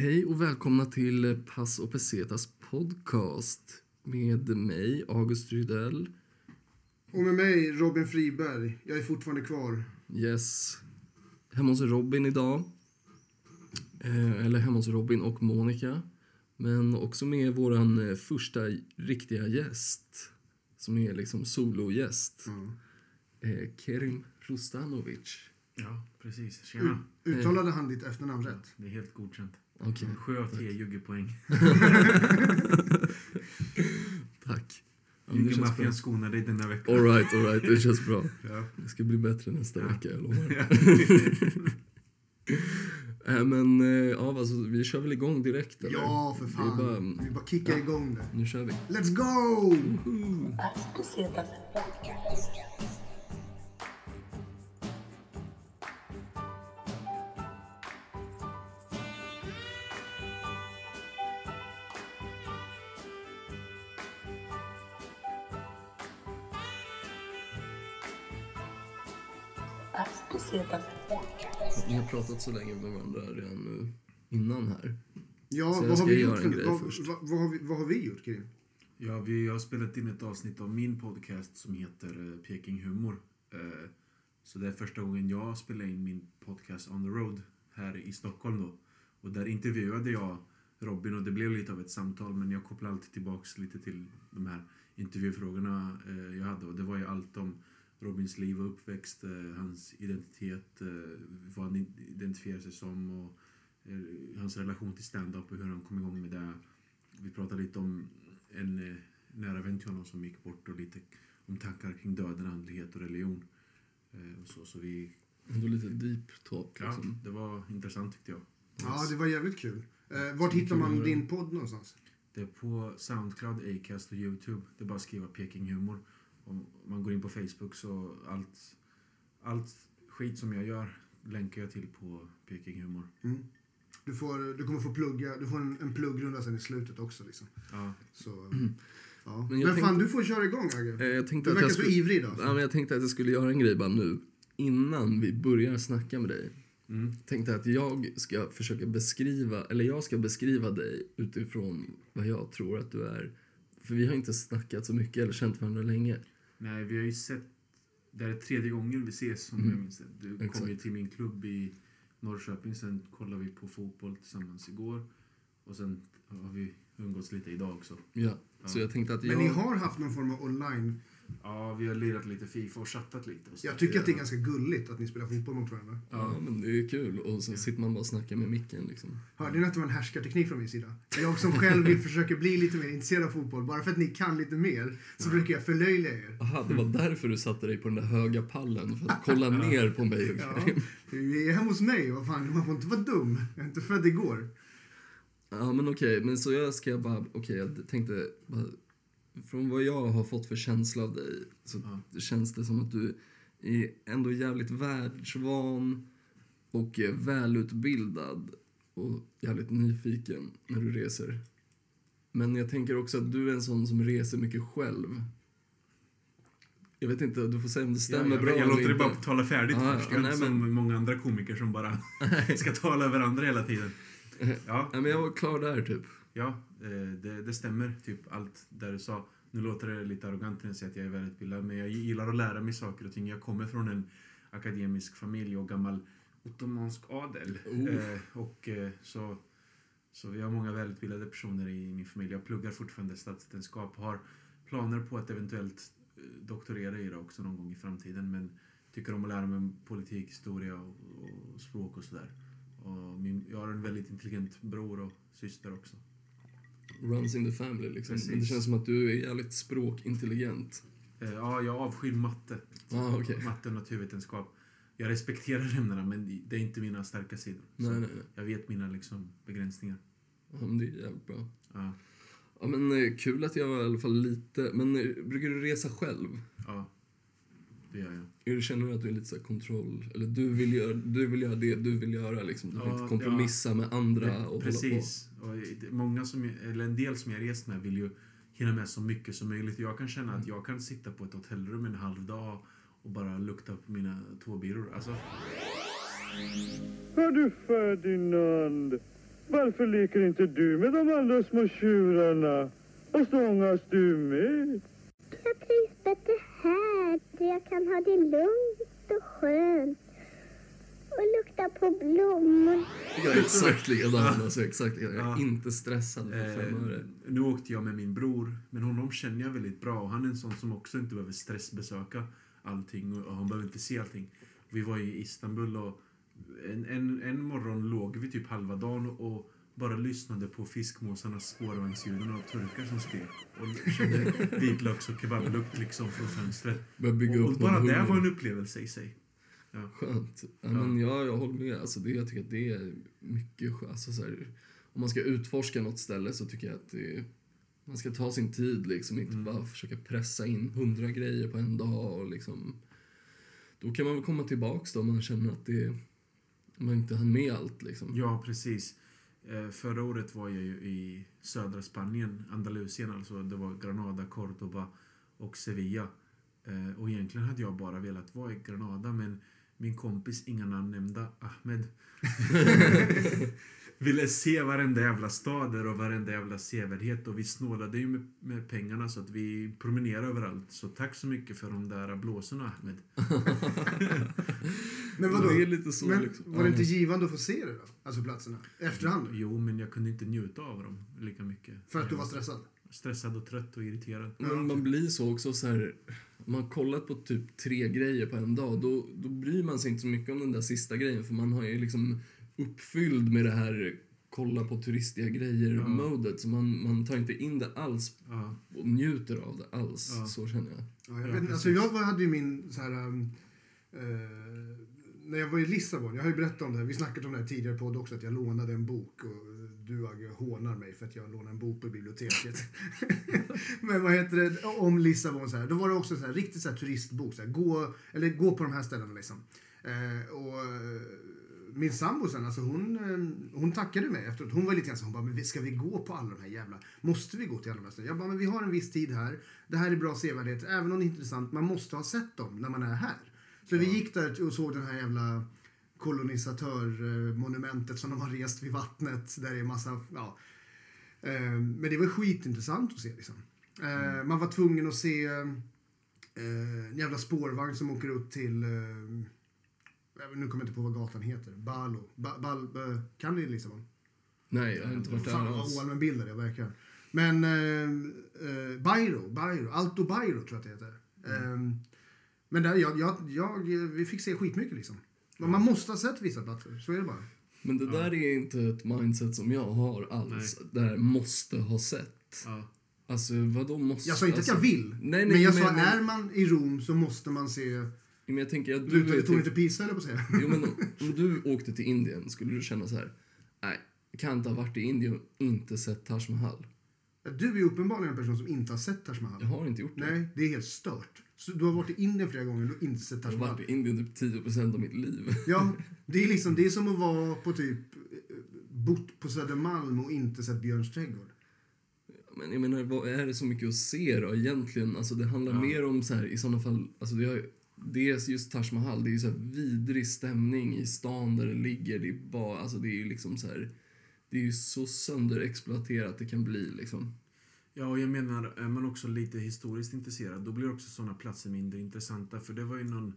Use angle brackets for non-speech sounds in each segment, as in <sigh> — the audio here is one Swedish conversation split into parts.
Hej och välkomna till Pass och Pesetas podcast med mig, August Rydell. Och med mig, Robin Friberg. Jag är fortfarande kvar. Yes. Hemma hos Robin idag. Eh, eller hemma hos Robin och Monica. Men också med vår eh, första riktiga gäst. Som är liksom sologäst. Ja. Eh, Kerim Rustanovic. Ja, precis. Tjena. Uttalade han ditt efternamn rätt? Det är helt godkänt. Okej, Sju av tio juggepoäng. <laughs> tack. Ja. Juggemaffian skonar dig denna vecka. All right, all right. Det känns bra. Ja. Det ska bli bättre nästa Ja. vecka, jag lovar. Ja. <laughs> Äh, men eh, ja, alltså, vi kör väl igång direkt eller? Ja, för Det är fan. bara- Vi bara kickar igång det. Nu kör vi. Let's go! Pesetas podcast. Pratat så länge med varandra redan nu innan här. Ja, vad har vi gjort för vad, först. vad, vad, har vi, vad har vi gjort, Kim? Ja, vi har spelat in ett avsnitt av min podcast som heter eh, Peking Humor. Eh, Så det är första gången jag spelar in min podcast On the Road här i Stockholm då. Och där intervjuade jag Robin och det blev lite av ett samtal men jag kopplar alltid tillbaks lite till de här intervjufrågorna eh, jag hade och det var ju allt om Robins liv och uppväxt, eh, hans identitet, eh, vad han identifierar sig som och eh, hans relation till stand-up och hur han kom igång med det. Vi pratade lite om en nära vän till honom som gick bort och lite om tankar kring döden, andlighet och religion. Och så, så vi, Ändå lite deep talk ja, liksom. det var intressant tyckte jag. Ja, det var jävligt kul. Eh, vart hittar man din podd någonstans? Det är på Soundcloud, Acast och Youtube. Det är bara att skriva Peking Humor. Om man går in på Facebook så allt, allt skit som jag gör länkar jag till på Peking Humor. Mm. Du, får, du kommer få plugga, du får en, en pluggrunda sen i slutet också. Liksom. Ja, Så, <clears throat> ja. Men Men, jag fan, tänkte- du får köra igång, Agge. Eh, jag, tänkte Du att verkar jag, så skulle, ivrig idag. ja, men jag tänkte att jag skulle göra en grej bara nu. Innan vi börjar snacka med dig. mm. Tänkte att jag ska försöka beskriva, eller jag ska beskriva dig utifrån vad jag tror att du är. För vi har inte snackat så mycket eller känt varandra länge. Nej, vi har ju sett... Det här är tredje gången vi ses som Mm. jag minns det. Du kom Exakt. ju till min klubb i Norrköping, sen kollade vi på fotboll tillsammans igår. Och sen har vi umgåtts lite idag också. Ja, så Ja. jag tänkte att Men jag... ni har haft någon form av online. Ja, vi har lirat lite Fifa och chattat lite. Och så. Jag tycker att det är ganska gulligt att ni spelar fotboll mot varandra. Ja, men det är kul. Och så sitter man bara och snackar med micken liksom. Hörde ni att det var en härskarteknik från min sida? Jag som själv vill försöka bli lite mer intresserad av fotboll, bara för att ni kan lite mer, så Ja. brukar jag förlöjliga er. Aha, det var därför du satte dig på den där höga pallen. För att kolla <laughs> ner på mig och Ja, Karim. vi är hemma hos mig, vad fan, man får inte vara dum. Jag är inte född igår. Ja, men okej. Men så jag ska bara... Okej, jag tänkte bara... Från vad jag har fått för känsla av dig så Ja. känns det som att du är ändå jävligt världsvan och välutbildad och jävligt nyfiken när du reser. Men jag tänker också att du är en sån som reser mycket själv. Jag vet inte, du får säga om det stämmer jag, bra jag, jag låter dig bara tala färdigt Ja, först. ja, Jag är nej, inte som men- många andra komiker som bara <laughs> ska tala över andra hela tiden. <laughs> Ja, Nej, men jag var klar där typ. ja det, det stämmer. Typ allt där du sa. Nu låter det lite arrogant när jag säger att jag är välutbildad, men jag gillar att lära mig saker och ting. Jag kommer från en akademisk familj och gammal ottomansk adel. Oh. Eh, och eh, så, så vi har många välutbildade personer i min familj. Jag pluggar fortfarande statsvetenskap har planer på att eventuellt eh, doktorera i det också någon gång i framtiden. Men tycker om att lära mig politik, historia och, och språk och sådär. Jag har en väldigt intelligent bror och syster också. Runs in the family liksom. Precis. Men det känns som att du är jävligt språkintelligent. Eh, ja, jag avskyr matte. Ah, okej. Matte och naturvetenskap. Jag respekterar ämnena men det är inte mina starka sidor. Nej, nej, nej. Jag vet mina liksom, begränsningar. Ja, men det är jävligt bra. Ja, Ja, men eh, kul att jag var i alla fall lite... Men eh, brukar du resa själv? ja det gör jag. Är du känner du att du är lite så här kontroll? Eller du vill göra, du vill göra det du vill göra liksom? Du vill Ja, inte kompromissa med andra Nej, och Precis. Och det- många som, eller en del som jag rest med vill ju hinna med så mycket som möjligt. Jag kan känna att jag kan sitta på ett hotellrum en halv dag och bara lukta på mina tåbiror. Alltså, Hör du Ferdinand, Varför leker inte du med de andra små tjurarna? Och stångas du med? Där jag kan ha det lugnt och skönt. Och lukta på blommor. Jag är exakt likadan. Alltså, exakt likadan. Jag är Ja. inte stressad för fem Eh, nu åkte jag med min bror, men honom känner jag väldigt bra. Och han är en sån som också inte behöver stressbesöka allting och och han behöver inte se allting. Vi var i Istanbul och en, en, en morgon låg vi typ halva dagen och bara lyssnade på fiskmåsarnas spårvagnsljuden och turkar som skrek. Och kände vitlöks och kebablukt liksom från fönstret. Och, och bara det var en upplevelse i sig. Skönt. Ja, men ja, jag håller med. Alltså, det, jag tycker att det är mycket. Alltså, så här, om man ska utforska något ställe så tycker jag att det, man ska ta sin tid. Liksom, inte Mm. bara försöka pressa in hundra grejer på en dag. Och, liksom, då kan man väl komma tillbaks då om man känner att det, man inte hann med allt. Liksom. Ja, precis. Eh, förra året var jag ju i södra Spanien, Andalusien alltså. Det var Granada, Cordoba och Sevilla. Eh, och egentligen hade jag bara velat vara i Granada men min kompis, inga namn nämnda, Ahmed <laughs> ville se varenda jävla stad och varenda jävla sevärdhet och vi snålade ju med, med pengarna så att vi promenerade överallt. Så tack så mycket för de där blåsorna Ahmed. <laughs> Men vadå? Det är lite så. Men liksom. var det inte Ja. givande att få se det då? Alltså platserna? Efterhand? Jo, men jag kunde inte njuta av dem lika mycket. För att du var stressad? Stressad och trött och irriterad. Men man blir så också så här, om man har kollat på typ tre grejer på en dag, då, då bryr man sig inte så mycket om den där sista grejen för man har ju liksom uppfylld med det här kolla på turistiga grejer-modet så man, man tar inte in det alls Ja. och njuter av det alls. Ja. Så känner jag. Ja, jag, Ja, vet, alltså jag hade ju min så här... um, eh, när jag var i Lissabon, jag har ju berättat om det här, vi snackat om det här tidigare på också, att jag lånade en bok och du Agge hånar mig för att jag lånade en bok på biblioteket. <laughs> Men vad heter det, om Lissabon så här, då var det också så här, riktigt så här turistbok, så här, gå, eller gå på de här ställena liksom. Eh, och eh, min sambo sen, alltså hon, eh, hon tackade mig efteråt. Hon var lite grann så, hon bara, men ska vi gå på alla de här jävla, måste vi gå till alla de här ställena? Jag bara, men vi har en viss tid här. Det här är bra sevärdhet, även om det är intressant, man måste ha sett dem när man är här. Så vi gick där och såg den här jävla kolonisatörmonumentet som de har rest vid vattnet. Där det är massa, ja. Eh, Men det var skitintressant att se liksom. Eh, Man var tvungen att se eh, en jävla spårvagn som åker upp till nu kommer jag inte på vad gatan heter. Balo. Ba, bal, eh, kan ni Lissabon? Nej, jag har inte varit där Fan vad oallmänbildad jag verkar. Men eh, eh, Bairo, Bairo, Alto Bairo tror jag att det heter. Eh, men där, jag, jag, jag, vi fick se skitmycket liksom. Men Man måste ha sett vissa platser, så är det bara. Men det där är inte ett mindset som jag har alls. Det här måste ha sett. Ja. Alltså vadå måste? Jag sa inte alltså, att jag vill. Nej, nej, men jag sa, men- är man i Rom så måste man se... Men jag tänker att Du, tog inte Pisa eller på att säga. Jo, men om, om du åkte till Indien, skulle du känna så här... Nej, kan inte ha varit i Indien och inte sett Taj Mahal. Du är uppenbarligen en person som inte har sett Taj Mahal. Jag har inte gjort det. Nej, det är helt stört. Så du har varit i Indien flera gånger och du har inte sett Jag Taj har Mahal. varit i Indien typ 10 av mitt liv. Ja, <laughs> det är liksom det är som att vara på typ bott på Södermalm och inte sett Björns trädgård. Men jag menar, vad är det så mycket att se då egentligen? Alltså det handlar Ja. mer om så här, i sådana fall, alltså det är, dels just Taj Mahal, det är ju så här vidrig stämning i stan där det ligger. Det är bara, alltså det är ju liksom så här, det är ju så sönderexploaterat det kan bli liksom. Ja, och jag menar, är man också lite historiskt intresserad, då blir också sådana platser mindre intressanta. För det var ju någon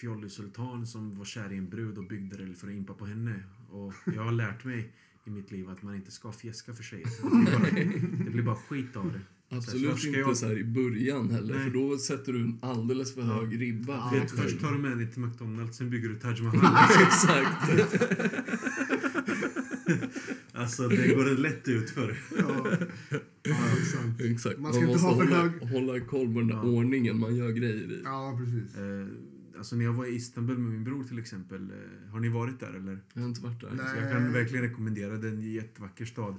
fjollig sultan som var kär i en brud och byggde det för att impa på henne. Och jag har lärt mig i mitt liv att man inte ska fjäska för sig. Det blir bara, det blir bara skit av det. Så Absolut ska inte jag- så här i början heller, Nej. för då sätter du en alldeles för hög ribba. Ja, för först tar du med dig till McDonalds, sen bygger du Taj <laughs> Mahal. Exakt. <laughs> Alltså, det går lätt ut för. Ja, ja sant. Exakt. Man ska inte måste ha för hålla, hög- hålla koll på den Ja. ordningen man gör grejer i. Ja, precis. Eh, alltså när jag var i Istanbul med min bror till exempel. Eh, har ni varit där eller? Jag har inte varit där. Nej. Så jag kan verkligen rekommendera det. Det är en jättevacker stad.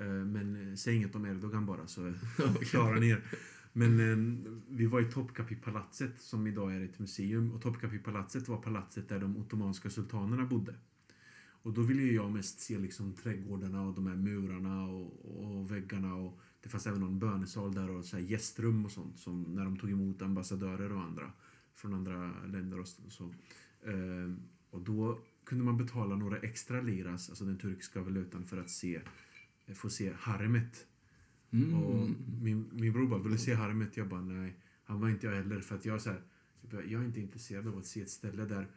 Eh, Men eh, säg inget om Erdogan bara så <laughs> klarar ni er. Men eh, vi var i Topkapi-palatset som idag är ett museum. Och Topkapi-palatset var palatset där de ottomanska sultanerna bodde. Och då ville jag mest se liksom trädgårdarna och de här murarna och, och väggarna. Och det fanns även någon bönesal där och så här gästrum och sånt. Som när de tog emot ambassadörer och andra från andra länder och så. Eh, och då kunde man betala några extra liras, alltså den turkiska valutan, för att se, få se haremet. Mm. Och min, min bror bara, vill du se haremet? Jag bara, nej. Han var inte jag heller, för att jag, så här, jag är inte intresserad av att se ett ställe där,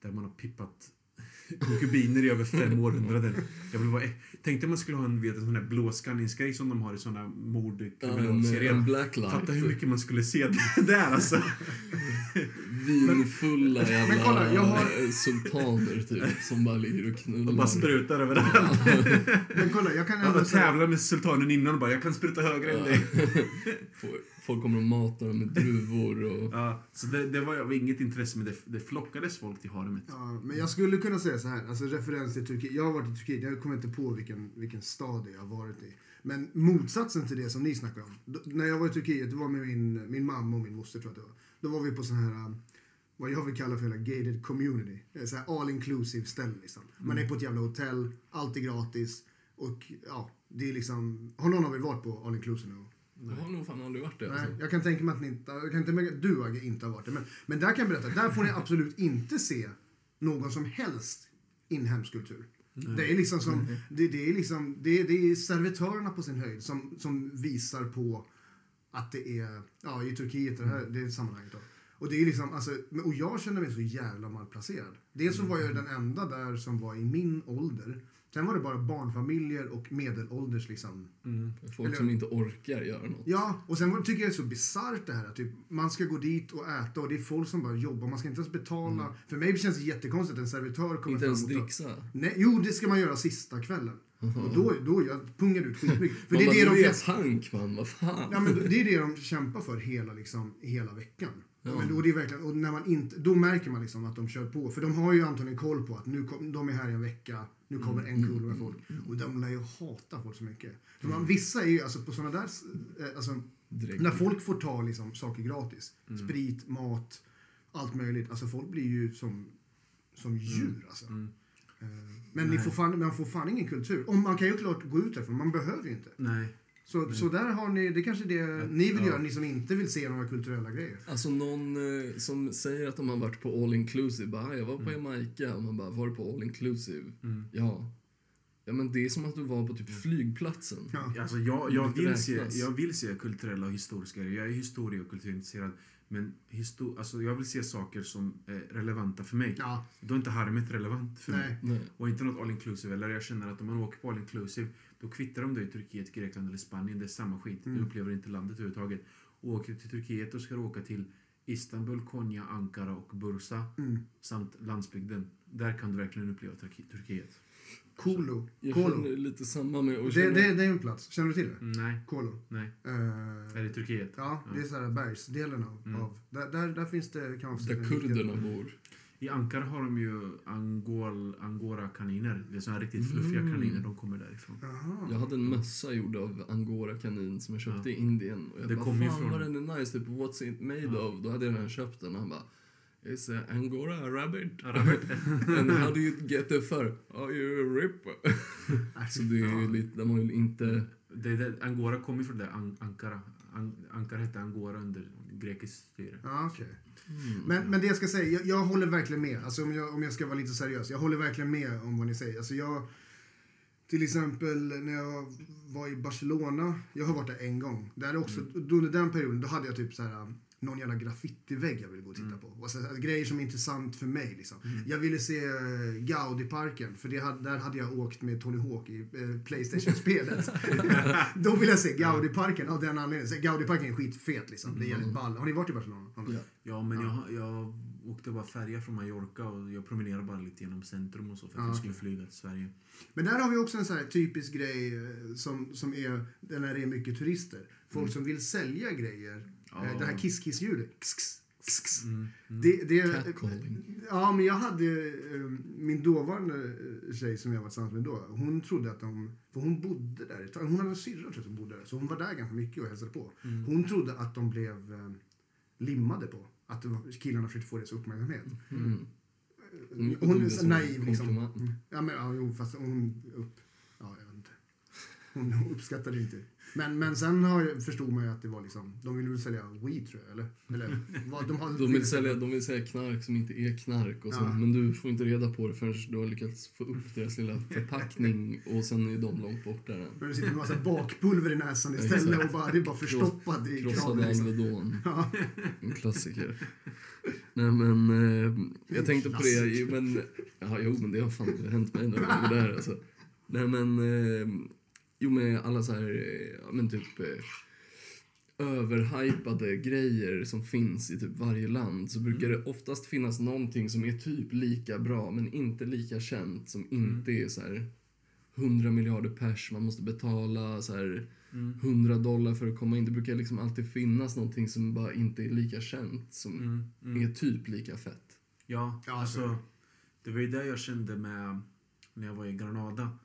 där man har pippat <laughs> konkubiner i över fem århundraden. Jag vill bara, tänkte man skulle ha en, vet, en sån där blåskanningsgrej som de har i såna mordkriminalserier. blacklight. Fatta hur mycket man skulle se <laughs> där alltså. Vinfulla jävla Men kolla, jag har- eh, sultaner typ som bara ligger och knullar. De bara sprutar överallt. Men kolla, jag kan ändå säga... tävlar med sultanen innan och bara, jag kan spruta högre än dig. <laughs> Folk kommer och matar dem med druvor och... Ja, så det, det var inget intresse, men det, det flockades folk till haremet. Ja, men jag skulle kunna säga så här, alltså referens till Turkiet. Jag har varit i Turkiet, jag kommer inte på vilken, vilken stad jag har varit i. Men motsatsen till det som ni snackar om. Då, när jag var i Turkiet, det var med min, min mamma och min moster tror jag att det var. Då var vi på sån här, um, vad jag vill kalla för hela gated community. Eh, Så här all inclusive ställe liksom. Man är på ett jävla hotell, allt är gratis. Och ja, det är liksom, har någon av er varit på all inclusive någon gång? Jag har nog fan aldrig varit det. Nej, Alltså. jag kan tänka mig att ni inte, jag kan tänka mig att du Agge inte har varit det. Men, men där kan jag berätta, där får ni absolut inte se någon som helst inhemsk kultur. Det är liksom som, det, det är liksom, det, det är servitörerna på sin höjd som, som visar på att det är, ja i Turkiet, det här det är sammanhanget då. Och det är liksom, alltså, och jag känner mig så jävla malplacerad. Dels så var jag den enda där som var i min ålder. Sen var det bara barnfamiljer och medelålders liksom Folk Eller- som inte orkar göra något. Ja, och sen var- tycker jag det är så bisarrt det här att typ, man ska gå dit och äta och det är folk som bara jobbar. Man ska inte ens betala. För mig känns det jättekonstigt att en servitör kommer Inte ens fram och tar- dricksa. Nej, jo, det ska man göra sista kvällen. Och då, då jag pungar ut skitmycket. För det är det de flesta... pank man, vad fan. Ja, men det är det de kämpar för hela, liksom, hela veckan. Ja. Men, och det är verkligen, och när man inte, då märker man liksom att de kör på. För de har ju antagligen koll på att nu kom, de är här i en vecka, nu kommer Mm, en kull med folk. Och de lär ju hata folk så mycket. För man, vissa är ju, alltså på sådana där, eh, alltså, Direkt. när folk får ta liksom, saker gratis, Mm. sprit, mat, allt möjligt. Alltså folk blir ju som, som djur alltså. Mm. Men ni får fan, man får fan ingen kultur. Om man kan ju klart gå ut därifrån, man behöver ju inte. Nej. Så, så där har ni, det är kanske det ni vill Ja. göra, ni som inte vill se några kulturella grejer. Alltså någon eh, som säger att de har varit på all inclusive. Bara, "Ah, jag var på Mm. Jamaica. Och man bara, var du på all inclusive? Mm. Ja. Ja men det är som att du var på typ flygplatsen. Ja. Alltså jag, jag, vill se, jag vill se kulturella och historiska grejer. Jag är historie och kulturintresserad. Men histo- alltså jag vill se saker som är relevanta för mig. Ja, Då är inte harmet relevant för mig. nej. Nej. Och inte något all inclusive. Eller jag känner att om man åker på all inclusive då kvittar de det i Turkiet, Grekland eller Spanien. Det är samma skit. Mm. Du upplever inte landet överhuvudtaget. Och åker du till Turkiet då ska du åka till Istanbul, Konya, Ankara och Bursa. Mm. Samt landsbygden. Där kan du verkligen uppleva Turki- Turkiet. Kolo. Jag Kolo. känner lite samma med... Och Det, känner, det, det är en plats. Känner du till det? Mm, nej, Kolo. nej. Eh, Är det Turkiet? ja, det är så här bergsdelen av. Mm. av där, där, där finns det kan man säga, där en riktig- kurderna bor. I Ankara har de ju angol, angora-kaniner. Det är såna här riktigt fluffiga Mm. kaniner. De kommer därifrån. Jaha. Jag hade en mössa gjord av angora-kanin som jag köpte Ja. i Indien. Och jag Det bara, kom ju fan från- vad den är nice, typ what's it made Ja. of? Då hade jag redan köpt den och han bara It's a angora rabbit. Rabbit. And how do you get the fur? Oh, you rip. Nej, Så det är ju lite, de har ju inte... Det är där, Angora kommer från det An Ankara. An Ankara hette Angora under grekiskt styre. Ja, okej. Mm. Men, men det jag ska säga, jag, jag håller verkligen med. Alltså om jag, om jag ska vara lite seriös. Jag håller verkligen med om vad ni säger. Alltså jag, till exempel när jag var i Barcelona, jag har varit där en gång. Där också, då Under den perioden då hade jag typ så här någon jävla graffitivägg jag ville gå och titta på. Och så, här, grejer som är intressant för mig. Liksom. Jag ville se eh, Gaudi-parken, för det hade, där hade jag åkt med Tony Hawk i eh, Playstation-spelet. <laughs> <laughs> Då vill jag se Gaudi-parken av den anledningen. Så Gaudi-parken är skitfet liksom. Det är jävligt ball. Har ni varit i Barcelona? Ja. Ja, men jag, jag åkte bara färja från Mallorca och jag promenerade bara lite genom centrum och så för att Ja. jag skulle flyga till Sverige. Men där har vi också en sån här typisk grej eh, som, som är där när det är mycket turister. Folk som vill sälja grejer. Eh, Det här kiss-kiss-ljudet. Kiss, kiss, kiss, kiss. Mm. Mm. Det, det, Catcalling. ja, men jag hade eh, min dåvarande eh, tjej som jag var tillsammans med då. Hon trodde att de, för hon bodde där. Hon hade en syrra som bodde där. Så hon var där ganska mycket och hälsade på. Mm. Hon trodde att de blev eh, limmade på. Att killarna försökte få deras uppmärksamhet. Mm. Hon, tog det är så naiv liksom. Mm. Ja, men ja, jo, fast hon upp... Ja, jag vet inte. Hon uppskattade inte Men, men sen har, jag- förstod man ju att det var liksom, de ville väl sälja weed tror jag, eller? eller vad, de, har, <laughs> De vill, sälja, de vill sälja knark som inte är knark och så, Ja. men du får inte reda på det förrän du har lyckats få upp deras lilla förpackning och sen är de långt borta. Men det sitter en massa bakpulver i näsan istället och bara, det är bara förstoppat i Krossade kranen. Liksom. Alvedon. Ja. En klassiker. Nej men, eh, jag tänkte på det, men, ja, jo men det har fan hänt mig några gånger där alltså. Nej men, eh, jo med alla så här, eh, ja men typ eh, överhypade grejer som finns i typ varje land så brukar det oftast finnas någonting som är typ lika bra men inte lika känt som inte är så här 100 miljarder pers, man måste betala så här 100 dollar för att komma in. Det brukar liksom alltid finnas någonting som bara inte är lika känt som Mm, mm. är typ lika fett. Ja, Ja, alltså, så- det var ju det jag kände med när jag var i Granada.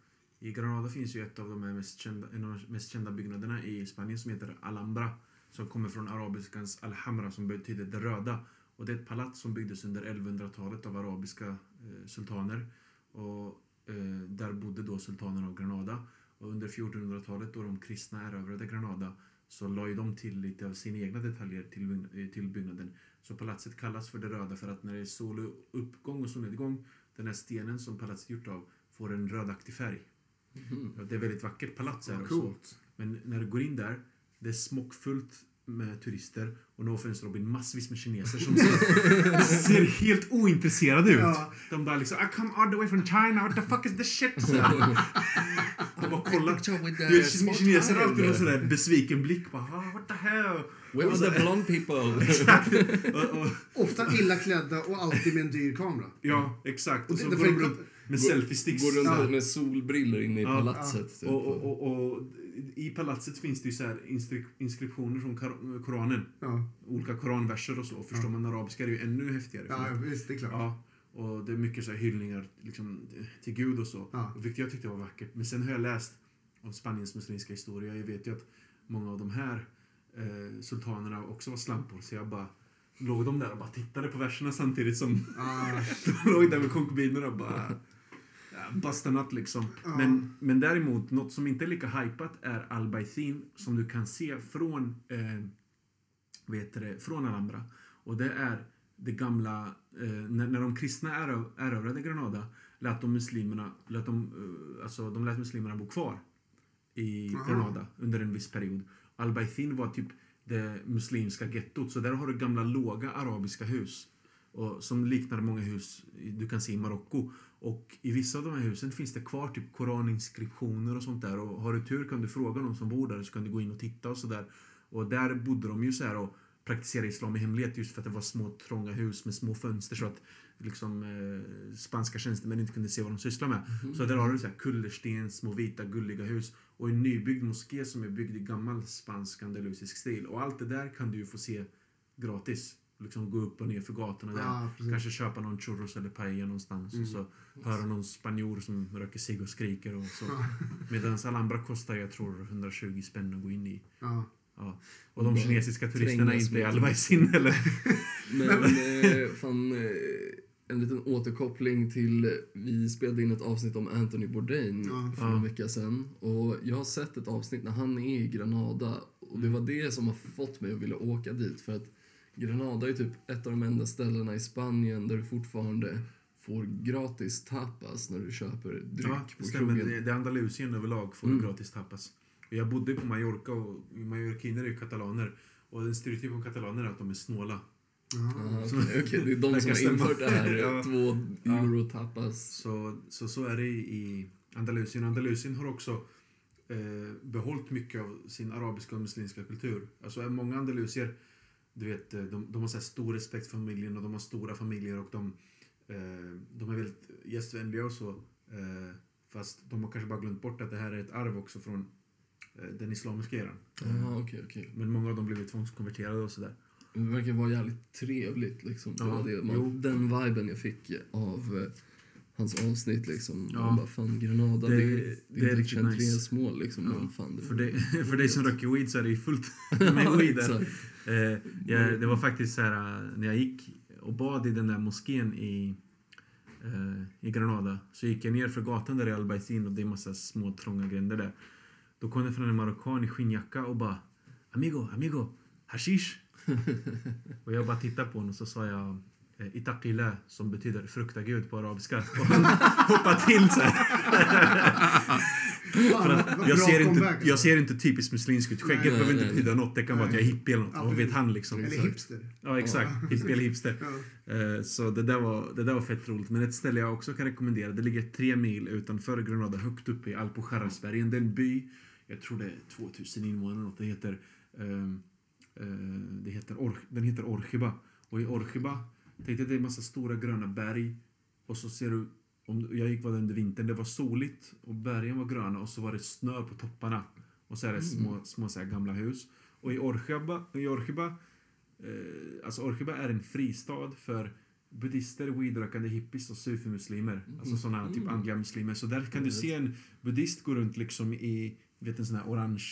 I Granada finns ju ett av de här mest kända, en av de mest kända byggnaderna i Spanien som heter Alhambra. Som kommer från arabiskans Alhamra som betyder det röda. Och det är ett palats som byggdes under 1100-talet av arabiska eh, sultaner. Och eh, där bodde då sultanen av Granada. Och under 1400-talet då de kristna erövrade Granada så la ju de till lite av sina egna detaljer till, eh, till byggnaden. Så palatset kallas för det röda för att när det är soluppgång och solnedgång, den här stenen som palatset är gjort av får en rödaktig färg. Ja, Det är väldigt vackert palats är Ja, det och så. coolt. Men när du går in där, det är smockfullt med turister och no offense Robin, massvis med kineser som ser, <laughs> ser helt ointresserade ut. Ja. De bara liksom I come all the way from China, what the fuck is this shit? Så här. <laughs> De bara kollar. Kineser har alltid någon sån där besviken blick. Bara, ah, what the hell? Where are the blonde people? <laughs> Exakt. och, och, Ofta illa klädda och alltid med en dyr kamera. ja, exakt. Och Och så det- går de runt med selfiesticks. Går runt Ja. med solbriller inne i Ja. palatset. Typ. Och, och, och, och i palatset finns det ju så inskriptioner från Kor- Koranen. Ja, Olika koranverser och så. Förstår Ja. man arabiska är det ju ännu häftigare. ja visst, det är klart. Ja, och det är mycket så här hyllningar liksom, till Gud och så. Ja. Vilket jag tyckte var vackert. Men sen har jag läst om Spaniens muslimska historia. Jag vet ju att många av de här eh, sultanerna också var slampor. Så jag bara låg de där och bara tittade på verserna samtidigt som Ah, de <laughs> låg där med konkubinerna och bara basta natt liksom. Ja. Men, men däremot, något som inte är lika hypat är Al-Baithin som du kan se från, eh, vet det, från Alhambra. Och det är det gamla, eh, när, när de kristna erö- erövrade Granada lät de muslimerna, lät de, eh, alltså, de lät muslimerna bo kvar i Aha. Granada under en viss period. Al-Baithin var typ det muslimska gettot, så där har du gamla låga arabiska hus. Och, som liknar många hus du kan se i Marocko. Och i vissa av de här husen finns det kvar typ koraninskriptioner och sånt där. Och har du tur kan du fråga någon som bor där så kan du gå in och titta och sådär. Och där bodde de ju så här och praktiserade islam i hemlighet just för att det var små trånga hus med små fönster så att liksom eh, spanska tjänstemän inte kunde se vad de sysslar med. Så där har du så här kullersten, små vita gulliga hus och en nybyggd moské som är byggd i gammal spansk andalusisk stil. Och allt det där kan du ju få se gratis. Liksom gå upp och ner för gatorna där. Ja. Kanske köpa någon churros eller paella någonstans och så höra någon spanjor som röker cigg och skriker och så. <laughs> Medan Alhambra kostar jag tror 120 spänn att gå in i. ja. Ja. Och de kinesiska turisterna är inte i med- Albaicin eller? <laughs> Men <laughs> eh, fan, eh, en liten återkoppling till, vi spelade in ett avsnitt om Anthony Bourdain Ja. för en vecka sedan. Och jag har sett ett avsnitt när han är i Granada. Och det var det som har fått mig att vilja åka dit. För att Granada är typ ett av de enda ställena i Spanien där du fortfarande får gratis tapas när du köper dryck Ja, på stämmer. krogen. Det, det är Andalusien överlag får Mm. gratis tapas. Och jag bodde på Mallorca och mallorquiner är ju katalaner. Och en stereotyp om katalaner är att de är snåla. <laughs> Aha, okej, okej. Det är de som har infört det här. <laughs> Ja. Två euro tapas. Så, så, så är det i Andalusien. Andalusien har också eh, behållit mycket av sin arabiska och muslimska kultur. Alltså många andalusier, du vet, eh, de, de har så stor respekt för familjen och de har stora familjer och de, eh, de är väldigt gästvänliga och så. Eh, fast de har kanske bara glömt bort att det här är ett arv också från den islamiska eran. Ja, okej, okej. Men många av dem blev tvångskonverterade och sådär. Det verkar vara jävligt trevligt. Liksom. Det Ja, var det. Man, den viben jag fick av hans avsnitt. Liksom. Ja. Man bara, fan Granada, Det- det, det det, är riktigt nice. Chantrés-mål. Liksom. Ja, Men fan, det För dig, <laughs> för dig som röker weed så är det ju fullt <laughs> <laughs> med weed där. Eh, jag, det var faktiskt så här, eh, när jag gick och bad i den där moskén i, eh, i Granada så gick jag ner för gatan där i Albaicin och det är massa små trånga gränder där. Då kom det från en marockan i skinnjacka och bara Amigo, amigo, hashish. och jag bara tittade på honom och så sa jag eh, Itakila som betyder frukta Gud på arabiska. Och han <laughs> hoppade till så här. För att Vad jag, ser inte, jag ser inte typiskt muslimskt ut. Skägget behöver inte betyda något. Det kan vara att jag är hippie eller något. Vad vet han liksom? Eller hipster. Ja, exakt. Hippie eller hipster. Eh, Så det där, var, det där var fett roligt. Men ett ställe jag också kan rekommendera, det ligger tre mil utanför Granada, högt uppe i Alpujarrasbergen. Det är en by, jag tror det är 2000 invånare något. Det heter, ehm, eh, det heter Or, den heter Orchiba. Och i Orchiba, tänk dig det är en massa stora gröna berg. Och så ser du, om, jag gick var under vintern, det var soligt och bergen var gröna och så var det snö på topparna. Och så är det små, små så här gamla hus. Och i Orchiba, i Orchiba Eh, alltså Orchiba är en fristad för buddister, weedrökande hippies och sufi-muslimer. Alltså sådana typ andliga muslimer. Så där kan du se en buddhist gå runt liksom i, vet en sån här orange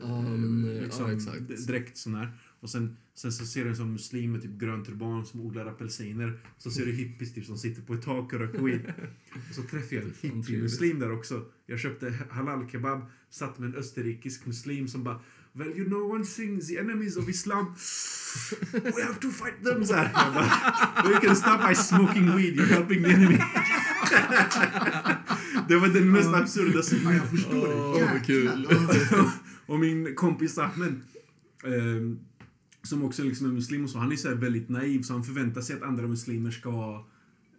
eh, liksom, ja, dräkt sån här. Och sen, sen så ser du en sån muslim med typ grön turban som odlar apelsiner. Så ser du hippies typ som sitter på ett tak och röker weed. Och så träffade jag en hippie-muslim där också. Jag köpte halal kebab, satt med en österrikisk muslim som bara Well, you know one thing, the enemies of Islam, we have to fight them. Så här. Jag bara, you can stop by smoking weed, you're helping the enemy. <laughs> det var den mest absurda Ja, jag förstår Åh, det. Jäklar. <laughs> och min kompis Ahmed, ehm, som också liksom är muslim och så, han är så väldigt naiv så han förväntar sig att andra muslimer ska vara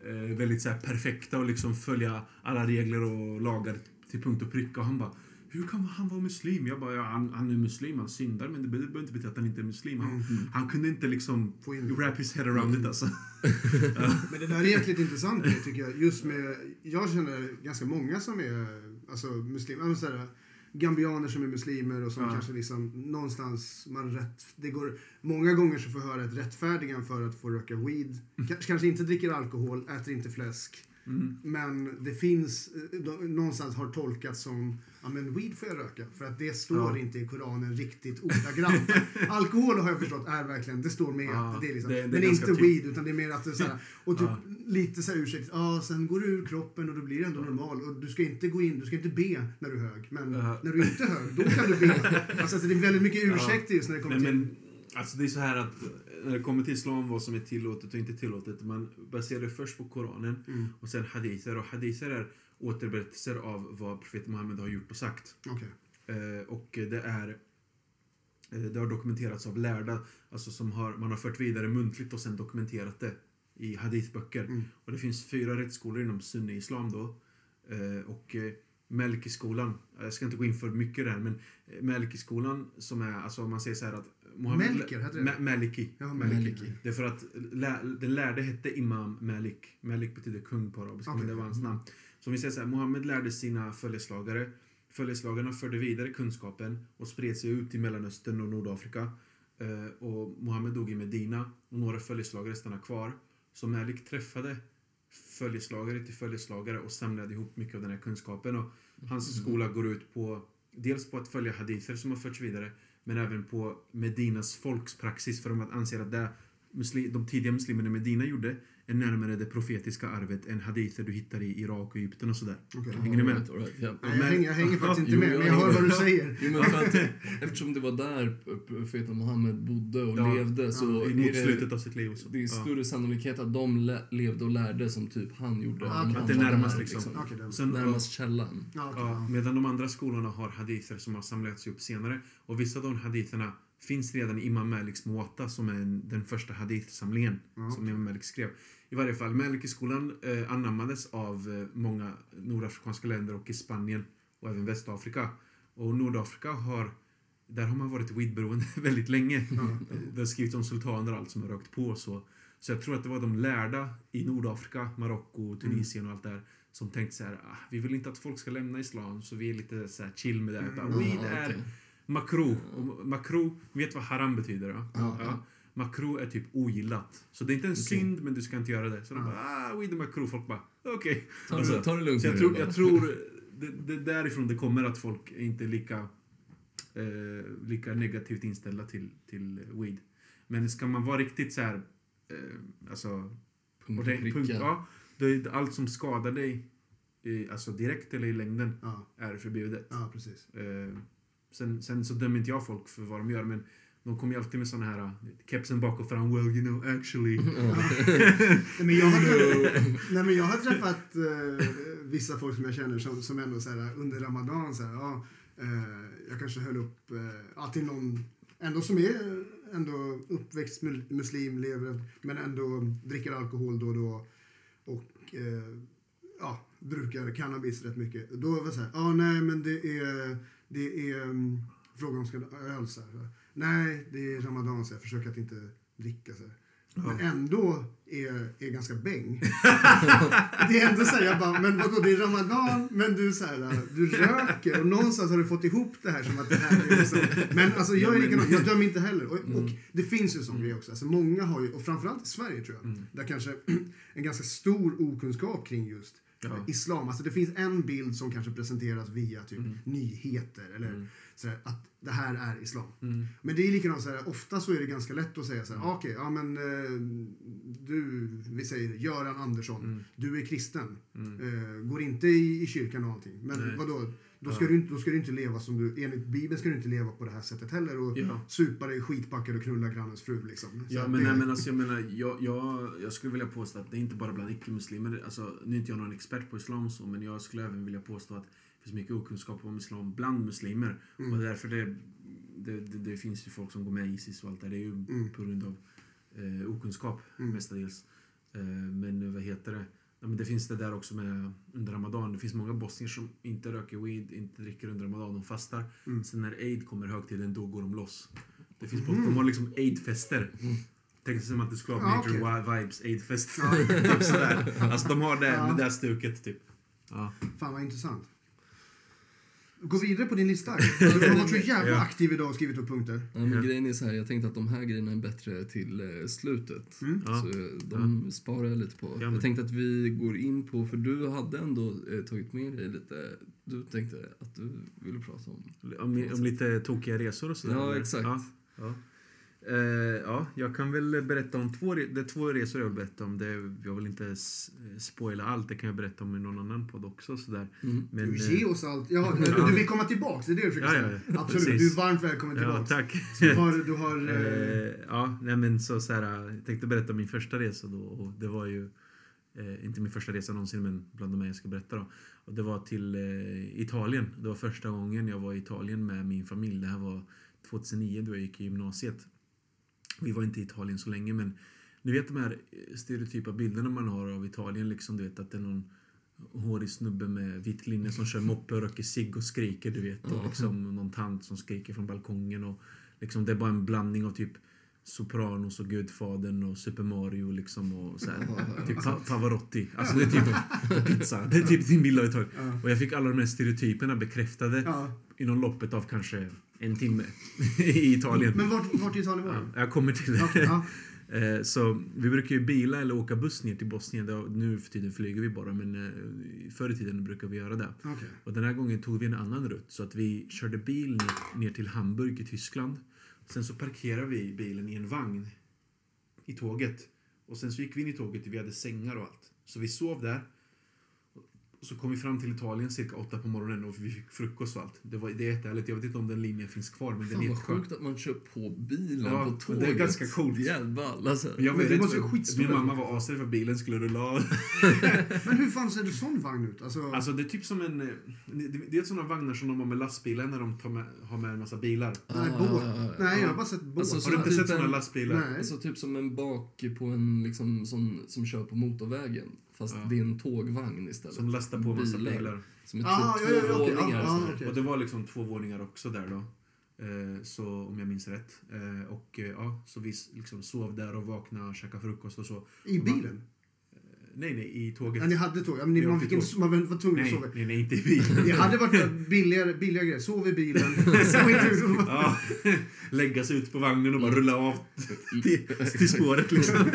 eh, väldigt så perfekta och liksom följa alla regler och lagar till punkt och pricka. Och han bara hur kan han vara muslim? Jag bara, ja, han, han är muslim, han syndar, men det behöver inte betyda att han inte är muslim. Han, han kunde inte liksom wrap his head around it alltså. <laughs> Men det där är jäkligt intressant tycker jag. Just med, jag känner ganska många som är alltså, muslimer. Gambianer som är muslimer och som Ja. kanske liksom någonstans man rätt, det går, många gånger så får jag höra ett rättfärdigan för att få röka weed. K- kanske inte dricker alkohol, äter inte fläsk. Mm. Men det finns, eh, någonstans har tolkats som, ja men weed får jag röka. För att det står Ja. inte i Koranen riktigt ordagrant. <laughs> Alkohol har jag förstått är verkligen, det står med. Ja, det är liksom, det- det men inte tydligt. weed, utan det är mer att det är så här, och typ Ja. lite så här ursäkt, ja sen går du ur kroppen och då blir du ändå normal. Och du ska inte gå in, du ska inte be när du är hög. Men när du inte är hög, då kan du be. <laughs> Alltså det är väldigt mycket ursäkter just när det kommer Nej, till... men, alltså det är så här att eh, när det kommer till islam, vad som är tillåtet och inte tillåtet, man baserar det först på Koranen Mm. och sen hadither. Och hadither är återberättelser av vad profeten Muhammed har gjort och sagt. Okej. Eh, och det är eh, det har dokumenterats av lärda, alltså som har, man har fört vidare muntligt och sen dokumenterat det i hadithböcker. Mm. Och det finns fyra rättsskolor inom sunni-islam då. Eh, och eh, Melkiskolan, jag ska inte gå in för mycket där, men Melkiskolan som är, alltså om man säger så här att Mohammed- Melker, heter det? Ma- Maliki. Ja, Maliki. Det är för att lä, den lärde hette Imam Malik. Malik betyder kung på arabiska, Okej. men det var hans namn. Så vi säger så här, Mohammed lärde sina följeslagare. Följeslagarna förde vidare kunskapen och spred sig ut i Mellanöstern och Nordafrika. Eh, och Mohammed dog i Medina och några följeslagare stannade kvar. Så Malik träffade följeslagare till följeslagare och samlade ihop mycket av den här kunskapen. Och hans skola går ut på dels på att följa hadither som har förts vidare men även på Medinas folkspraxis för de anser att det muslim, de tidiga muslimerna i Medina gjorde är närmare det profetiska arvet än hadither du hittar i Irak och Egypten och sådär. Okej. Hänger ni med? Right, right, ja. Nej, jag, hänger, jag hänger <laughs> faktiskt inte Jo, med, men jag hör vad du säger. Jo, men för att, eftersom det var där profeten Muhammed bodde och Ja, levde så Ja, mot slutet av sitt liv. Så. det är Ja. större sannolikhet att de le, levde och lärde som typ han gjorde. Ja, okej. han Att det närmast där, liksom. Den. Sen, Närmast källan. Ja, Ja, ja. medan de andra skolorna har hadither som har samlats upp senare. Och vissa av de haditherna finns redan i Imam Maliks Muwatta som är en, den första hadithsamlingen Ja, som Imam Malik skrev. I varje fall, Malikiskolan eh, anammades av eh, många nordafrikanska länder och i Spanien och även Västafrika. Och Nordafrika har, där har man varit weedberoende <laughs> väldigt länge. Ja. Det har skrivits om sultaner och allt som har rökt på så. Så jag tror att det var de lärda i Nordafrika, Marocko, Tunisien och allt där som tänkte så här, ah, vi vill inte att folk ska lämna islam så vi är lite så chill med det. Bara, Mm. Weed är makro. Och makro, vet vad haram betyder? Ja? Ja. Makro är typ ogillat. Så det är inte en synd, men du ska inte göra det. Så de bara, ah, weed är makro. Folk bara, okej. Ta, Alltså, det, ta det lugnt Så jag tror, jag tror det, det är därifrån det kommer att folk är inte lika, eh, lika negativt inställda till, till weed. Men ska man vara riktigt så här, eh, alltså, Punkt och det, och punkt, ja, det allt som skadar dig i, alltså direkt eller i längden Ja, är det förbjudet. ja precis. Eh, sen, sen så dömer inte jag folk för vad de gör, men de kommer ju alltid med såna här eh, kepsen bak och fram. Well, you know, actually. <laughs> Nej, men jag har träffat, nej, men jag har träffat eh, vissa folk som jag känner som, som ändå så här, under Ramadan så här, ja, eh, jag kanske höll upp eh, ja, till någon ändå som är ändå uppväxt muslim, lever, men ändå dricker alkohol då och då och eh, ja, brukar cannabis rätt mycket. Då var det så här, ja nej men det är, det är um, frågan om ska öl så här. Nej, det är Ramadan så jag försöker att inte dricka så. Men ändå är, är ganska bäng. <laughs> det är ändå så här, jag bara, men vadå, det är Ramadan, men du, så här, du röker och någonstans har du fått ihop det här som att det här är liksom. Men alltså jag är likadan, jag dömer inte heller. Och, och det finns ju sån grej också. Alltså många har ju, och framförallt i Sverige tror jag, där kanske en ganska stor okunskap kring just Ja. islam. Alltså det finns en bild som kanske presenteras via typ nyheter eller sådär, att det här är islam. Men det är likadant så här, ofta så är det ganska lätt att säga så här, ah, okej, ja men eh, du, vi säger Göran Andersson, du är kristen, eh, går inte i, i kyrkan och allting. Men Nej. vadå? Då ska, du inte, då ska du inte leva som du, enligt Bibeln ska du inte leva på det här sättet heller och Ja. supa dig skitpackad och knulla grannens fru liksom. Så Ja, men, det, nej, men alltså, jag menar, jag, jag, jag skulle vilja påstå att det är inte bara bland icke-muslimer. Alltså, nu är inte jag någon expert på islam så, men jag skulle även vilja påstå att finns mycket okunskap om islam bland muslimer. Mm. Och därför det, det, det, det finns ju folk som går med i Isis och allt det. Det är ju Mm. på grund av eh, okunskap Mm. mestadels. Eh, men vad heter det? Ja, men det finns det där också med under Ramadan. Det finns många bosnier som inte röker weed, inte dricker under Ramadan. De fastar. Mm. Sen när Eid kommer högtiden, då går de loss. Det finns mm. De har liksom Eid-fester. Tänk dig som att det skulle vara Major okej. Wi- Vibes Aid-fest. Ja. <laughs> typ sådär. Alltså de har det, Ja. det här stuket typ. Ja. Fan vad intressant. Gå vidare på din lista. <laughs> Du har varit så jävla Ja. aktiv idag och skrivit upp punkter. Ja, men Ja. grejen är så här, jag tänkte att de här grejerna är bättre till eh, slutet. Mm. Ja. Så eh, de sparar jag lite på. Ja, Jag tänkte att vi går in på, för du hade ändå eh, tagit med dig lite, du tänkte att du ville prata om. Om, om lite tokiga resor och sådär. Ja, exakt. Ja, ja. Ja, jag kan väl berätta om två, det två resor jag vill berätta om. Det, jag vill inte spoila allt, det kan jag berätta om i någon annan podd också. Sådär. Mm. Men, Du, eh, ge oss allt. <laughs> Ja, du vill komma tillbaks, det är det du försöker Ja, ja, ja. Absolut, Precis. du är varmt välkommen ja, tillbaks. tack. du har, du har Eh, ja, nej men så, så här, jag tänkte berätta om min första resa då och det var ju eh, inte min första resa någonsin men bland de här jag ska berätta då. Och det var till eh, Italien. Det var första gången jag var i Italien med min familj. Det här var 2009 då jag gick i gymnasiet. Vi var inte i Italien så länge men ni vet de här stereotypa bilderna man har av Italien liksom du vet att det är någon hårig snubbe med vitt linne som kör moppe och röker cigg och skriker du vet och liksom någon tant som skriker från balkongen och liksom det är bara en blandning av typ Sopranos och Gudfadern och Super Mario liksom och så här, typ Pa- Pavarotti. Alltså det är typ och pizza. Det är typ din bild av Italien. Och jag fick alla de här stereotyperna bekräftade inom loppet av kanske en timme <laughs> i Italien. Men vart, vart i Italien var Ja, du? jag kommer till det. Okej, ja. <laughs> Eh, Så vi brukar ju bila eller åka buss ner till Bosnien. Nu för tiden flyger vi bara men eh, förr i tiden brukar vi göra det. Okej. Och den här gången tog vi en annan rutt så att vi körde bil ner, till Hamburg i Tyskland. Sen så parkerade vi bilen i en vagn i tåget. Och sen så gick vi in i tåget vi hade sängar och allt. Så vi sov där. Och så kom vi fram till Italien cirka åtta på morgonen och vi fick frukost och allt. Det, var, det är jättehärligt. Jag vet inte om den linjen finns kvar men den Fan är vad jätteskön. sjukt att man kör på bilen Ja, på men tåget. det är ganska coolt. Är ball alltså. Jag Men vet det måste ju skitstora min mamma var asrädd för bilen skulle rulla av. <laughs> Men hur fan ser det sån vagn ut? Alltså, Alltså det är typ som en... eh, Det, det är sådana vagnar som de har med lastbilar när de tar med, har med en massa bilar. nej, Ah, båt. ah, ah, Nej, jag ja. har bara sett båt. Alltså, Har du inte typ sett sådana en- lastbilar? Nej. Alltså typ som en bak på en liksom som, som kör på motorvägen. Fast Ja. det är en tågvagn istället. Som lastar på massa bilar. Som är typ Ah, ja, två ja, ja, våningar. Ja, så ja, här. okej. Och det var liksom två våningar också där då. Eh, så om jag minns rätt. Eh, och eh, ja, så vi liksom sov där och vaknade och käkade frukost och så. I bilen? Nej, nej, i tåget. Ja, ni hade tåg. Ja, men ni, man, fick tåg. man var tvungen att sova. nej, nej, inte i bilen. Det hade varit <laughs> billigare, billigare grejer. Sov i bilen. <laughs> Ja, lägga sig ut på vagnen och bara rulla av till, till spåret liksom. <laughs>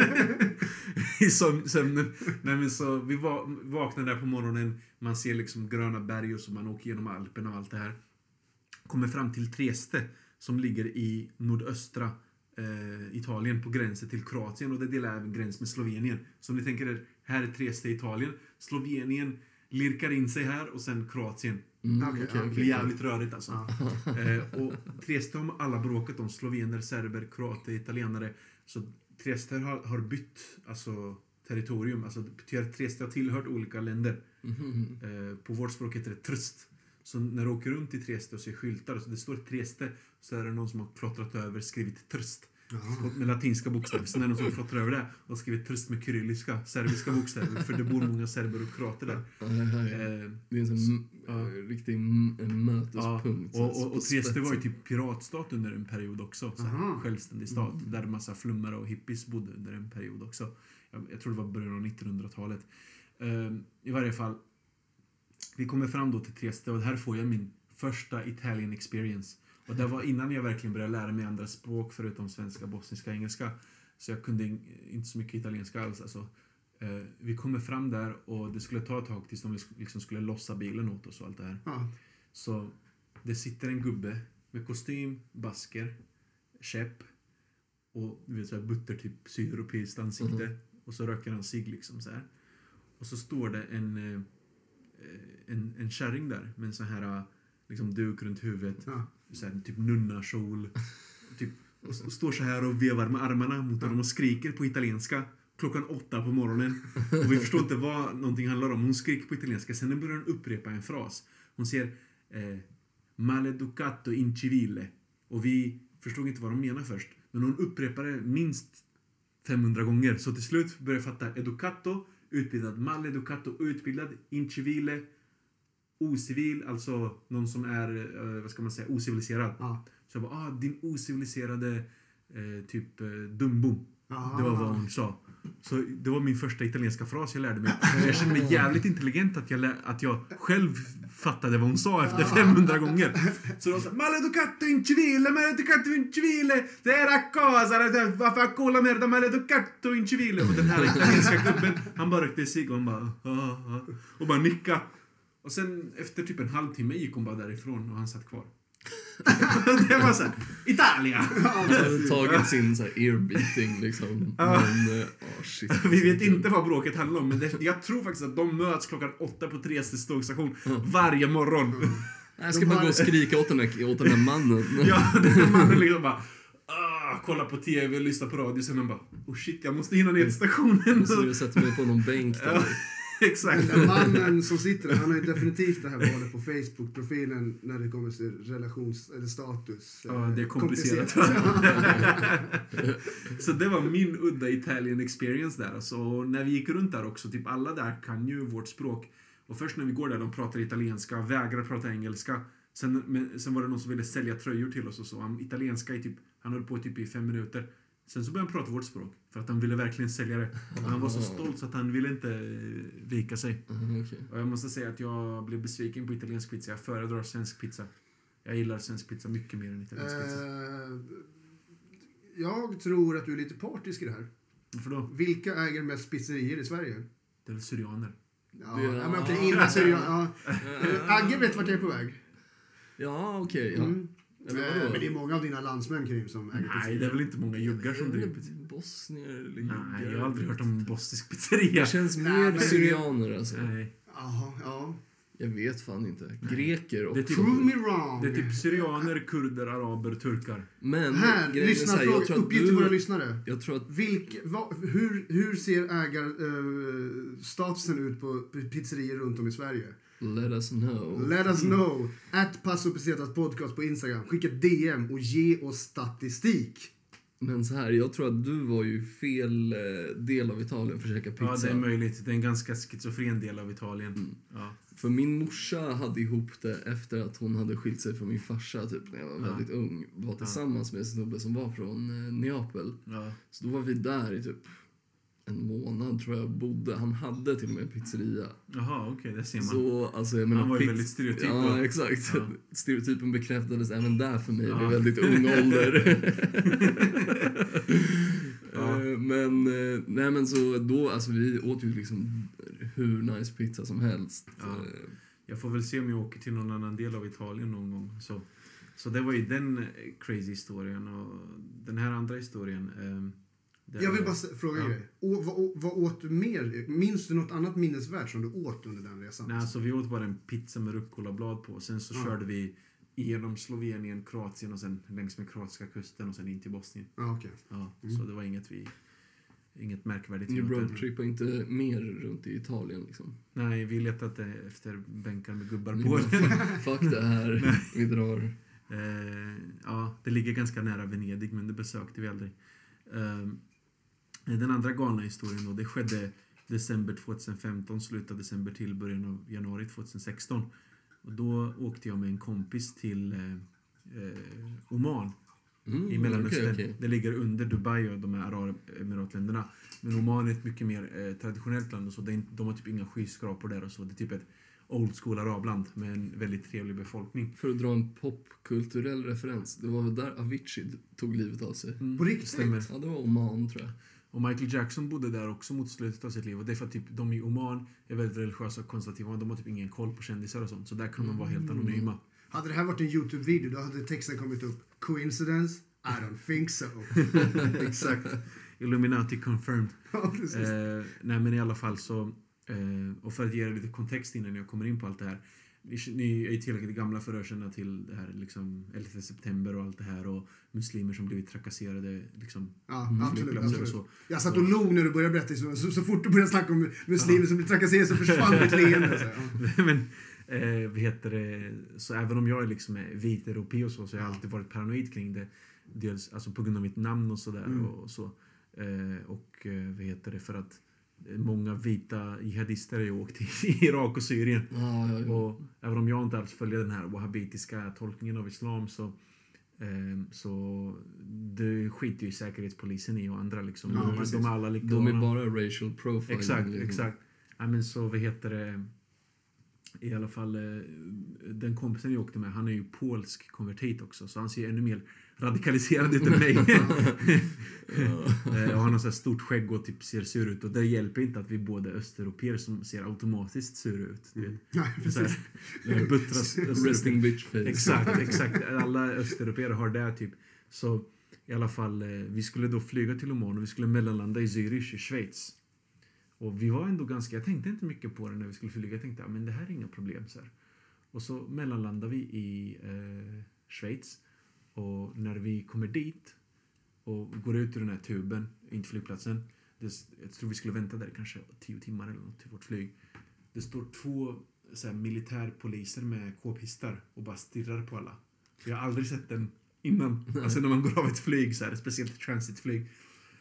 I sömn- sömnen. Nej, men så, vi va, vaknar där på morgonen, man ser liksom gröna berg och så man åker genom Alperna och allt det här. Kommer fram till Trieste som ligger i nordöstra eh, Italien på gränsen till Kroatien och det delar även gräns med Slovenien. Så om ni tänker er, här är Trieste i Italien. Slovenien lirkar in sig här och sen Kroatien. Mm, okej, ja. Det blir jävligt rörigt alltså. Eh, och Trieste har alla bråkat om slovener, serber, kroater, italienare. Så Trieste har, har bytt alltså, territorium. Alltså, Trieste har tillhört olika länder. Mhm. Eh, på vårt språk heter det tröst. Så när du åker runt i Trieste och ser skyltar så det står Trieste så är det någon som har klottrat över skrivit tröst. Jaha. Med latinska bokstäver. Sen är det någon som klottrar över det och skrivit tröst med kyrilliska, serbiska bokstäver. För det bor många serber och kroater där. Ja, Eh, det är en sån ja. riktig mötespunkt. så och, och, och Trieste var ju typ piratstat under en period också. Så här, självständig stat. Där massa flummare och hippies bodde under en period också. Jag, jag tror det var början av 1900-talet. Ehm, I varje fall. Vi kommer fram då till Trieste och här får jag min första Italian experience. Och det var innan jag verkligen började lära mig andra språk förutom svenska, bosniska, engelska. Så jag kunde in- inte så mycket italienska alls. Alltså. Eh, vi kommer fram där och det skulle ta ett tag tills de liksom skulle lossa bilen åt oss och allt det här. Ja. Så det sitter en gubbe med kostym, basker, käpp och du vet, så här butter typ sydeuropeiskt ansikte. Och så röker han cigg liksom så här. Och så står det en, eh, en, en kärring där med en sån här liksom, duk runt huvudet. Ja. Så här, typ nunnakjol. Typ, och och står så här och vevar med armarna mot honom och skriker på italienska. Klockan åtta på morgonen. Och vi förstår inte vad någonting handlar om. Hon skriker på italienska. Sen börjar hon upprepa en fras. Hon säger eh, Maleducato incivile. Och vi förstod inte vad de menar först. Men hon upprepade minst 500 gånger. Så till slut började jag fatta. Educato, utbildad. Maleducato, utbildad. Incivile, ocivil. Alltså någon som är, eh, vad ska man säga, ociviliserad. Ja. Så jag bara, ah, din ociviliserade eh, typ eh, dumbom. Det var vad hon sa. Så det var min första italienska fras jag lärde mig. Jag kände mig <laughs> jävligt intelligent att jag, att jag själv fattade vad hon sa efter 500 gånger. Så de sa <laughs> Maleducato incivile, maleducato incivile, det är cosa, varför cola merda maleducato incivile. Och den här italienska gubben, han bara rökte cigg och han bara, ah, ah, och bara nicka. Och sen efter typ en halvtimme gick hon bara därifrån och han satt kvar. <laughs> det var såhär, Italia! Han hade tagit sin så här earbeating liksom. Men, oh, shit. <laughs> Vi vet inte vad bråket handlar om, men det, jag tror faktiskt att de möts klockan åtta på Triestes tågstation varje morgon. <laughs> Jag ska bara gå och skrika åt den här, åt den här mannen. Ja, den här mannen liksom bara ah, kolla på TV och lyssna på radio. Sen bara oh shit, jag måste hinna ner till stationen. Så du sätter mig på någon bänk där. <laughs> Exakt. Den mannen som sitter där, han har ju definitivt det här valet på Facebook-profilen när det kommer till relations eller status. Ja, det är Eh, komplicerat. <laughs> <laughs> Så det var min udda Italian experience där. Alltså, och när vi gick runt där också, typ alla där kan ju vårt språk. Och först när vi går där, de pratar italienska, vägrar prata engelska. Sen, men, sen var det någon som ville sälja tröjor till oss och så. Han, italienska i typ, han höll på typ i fem minuter. Sen så började han prata vårt språk. För att han ville verkligen sälja det. Och han var så stolt så att han ville inte eh, vika sig. Mhm, okej. Och jag måste säga att jag blev besviken på italiensk pizza. Jag föredrar svensk pizza. Jag gillar svensk pizza mycket mer än italiensk pizza. Eh, jag tror att du är lite partisk i det här. Varför då? Vilka äger mest pizzerior i Sverige? Det är väl syrianer. Ja, ja, men okej, innan så är det, ja. <laughs> Agge vet vart jag är på väg. Ja, okej. ja. Mm. Eh? Men det är många av dina landsmän, Krim, som äger Nej, pizzerior. det är väl inte många juggar som driver pizza. Bosnier eller Nej, juggar? jag har aldrig hört om bosnisk pizzeria. Det känns Nej, mer syrianer alltså. Nej. Jaha, ja. Jag vet fan inte. Greker också. Det är typ- Prove me wrong. Det är typ syrianer, kurder, araber, turkar. Men Här, så här, jag lyssnarfråga. tror att Uppgift till våra lyssnare. Jag tror att Vilk, va, hur, hur ser ägarstatusen ut på pizzerior runt om i Sverige? Let us know. Let us know. At Passo Pesetas podcast på Instagram. Skicka DM och ge oss statistik. Men så här, jag tror att du var ju fel eh, del av Italien för att käka pizza. Ja, det är möjligt. Det är en ganska schizofren del av Italien. Mm. Ja. För min morsa hade ihop det efter att hon hade skilt sig från min farsa typ när jag var Ja. väldigt ung. Var tillsammans med en snubbe som var från eh, Neapel. Ja. Så då var vi där i typ en månad tror jag bodde. Han hade till och med en pizzeria. Jaha, okej, det ser man. Så, alltså, menar, Han var ju väldigt stereotyp då. Ja, exakt. Ja. Stereotypen bekräftades även där för mig Ja. vid väldigt ung <laughs> ålder. <laughs> Ja. Eh, Men, eh, nej men så då, alltså vi åt ju liksom hur nice pizza som helst. Ja. Jag får väl se om jag åker till någon annan del av Italien någon gång. Så, så det var ju den eh, crazy historien. Och den här andra historien. Det Jag vill bara fråga Ja. en grej. Å, vad, vad åt du mer? Minns du något annat minnesvärt som du åt under den resan? Nej, alltså vi åt bara en pizza med rucolablad på. Sen så Ja. körde vi genom Slovenien, Kroatien och sen längs med kroatiska kusten och sen in till Bosnien. Ja, okej. Ja, Mm. Så det var inget vi... Inget märkvärdigt. Ni roadtrippar inte mer runt i Italien liksom? Nej, vi letade efter bänkar med gubbar på. fuck, det här, <laughs> vi drar. Eh, ja, det ligger ganska nära Venedig, men det besökte vi aldrig. Eh, den andra galna historien då, det skedde december 2015, slutet av december till början av januari 2016. Och då åkte jag med en kompis till eh, eh, Oman Mm, i Mellanöstern. okej, okej. Det ligger under Dubai och de här Arabemiratländerna. Men Oman är ett mycket mer eh, traditionellt land och så. Det är, inte- de har typ inga skyskrapor där och så. Det är typ ett old school arabland med en väldigt trevlig befolkning. För att dra en popkulturell referens, det var väl där Avicii tog livet av sig? Mm, På riktigt? Stämmer. Ja, det var Oman tror jag. Och Michael Jackson bodde där också mot slutet av sitt liv. Och det är för att typ, de i Oman är väldigt religiösa och konservativa. De har typ ingen koll på kändisar och sånt. Så där kan de vara helt anonyma. Hade det här varit en YouTube-video då hade texten kommit upp. Coincidence? I don't think so. <laughs> Exakt. Illuminati confirmed. ja. Eh, nej men i alla fall så, eh, och för att ge er lite kontext innan jag kommer in på allt det här. Ni, är tillräckligt gamla för att känna till det här liksom 11 september och allt det här och muslimer som blivit trakasserade liksom Ja, Mm. absolut. absolut. så. Jag satt och log när du började berätta historien. Så, så fort du började snacka om muslimer som blir trakasserade så försvann ditt leende. så. Ja. <laughs> men eh, vad heter det, så även om jag är liksom vit europé och så, så har jag Ja. alltid varit paranoid kring det. Dels alltså på grund av mitt namn och sådär Mm. och så. Eh, och eh, vad heter det, för att många vita jihadister har ju åkt till <laughs> Irak och Syrien. Ja, ja, ja. Och även om jag inte alls följer den här wahhabitiska tolkningen av islam så, eh, så det skiter ju säkerhetspolisen i och andra liksom. Ja, de, de är alla De är likadana. bara racial profiling. Exakt, liksom. exakt. Ja, men så vad heter det? I alla fall eh, den kompisen jag åkte med, han är ju polsk konvertit också. Så han ser ännu mer radikaliserad ut än mig. <laughs> <laughs> Eh, och han har här stort skägg och typ ser sur ut. Och det hjälper inte att vi båda är östeuropeer som ser automatiskt sura ut. Du vet. Här, precis. buttras. <laughs> Resting bitch face. Exakt, exakt. Alla östeuropeer har det typ. Så i alla fall, eh, vi skulle då flyga till Oman och vi skulle mellanlanda i Zürich i Schweiz. Och vi var ändå ganska, jag tänkte inte mycket på det när vi skulle flyga. Jag tänkte, ja, men det här är inga problem. Så här. Och så mellanlandade vi i eh, Schweiz. Och när vi kommer dit och går ut ur den här tuben in till flygplatsen. Det, jag tror vi skulle vänta där kanske tio timmar eller något till vårt flyg. Det står två så här, militärpoliser med k-pistar och bara stirrar på alla. Jag har aldrig sett den innan. Alltså när man går av ett flyg, så här, speciellt transitflyg.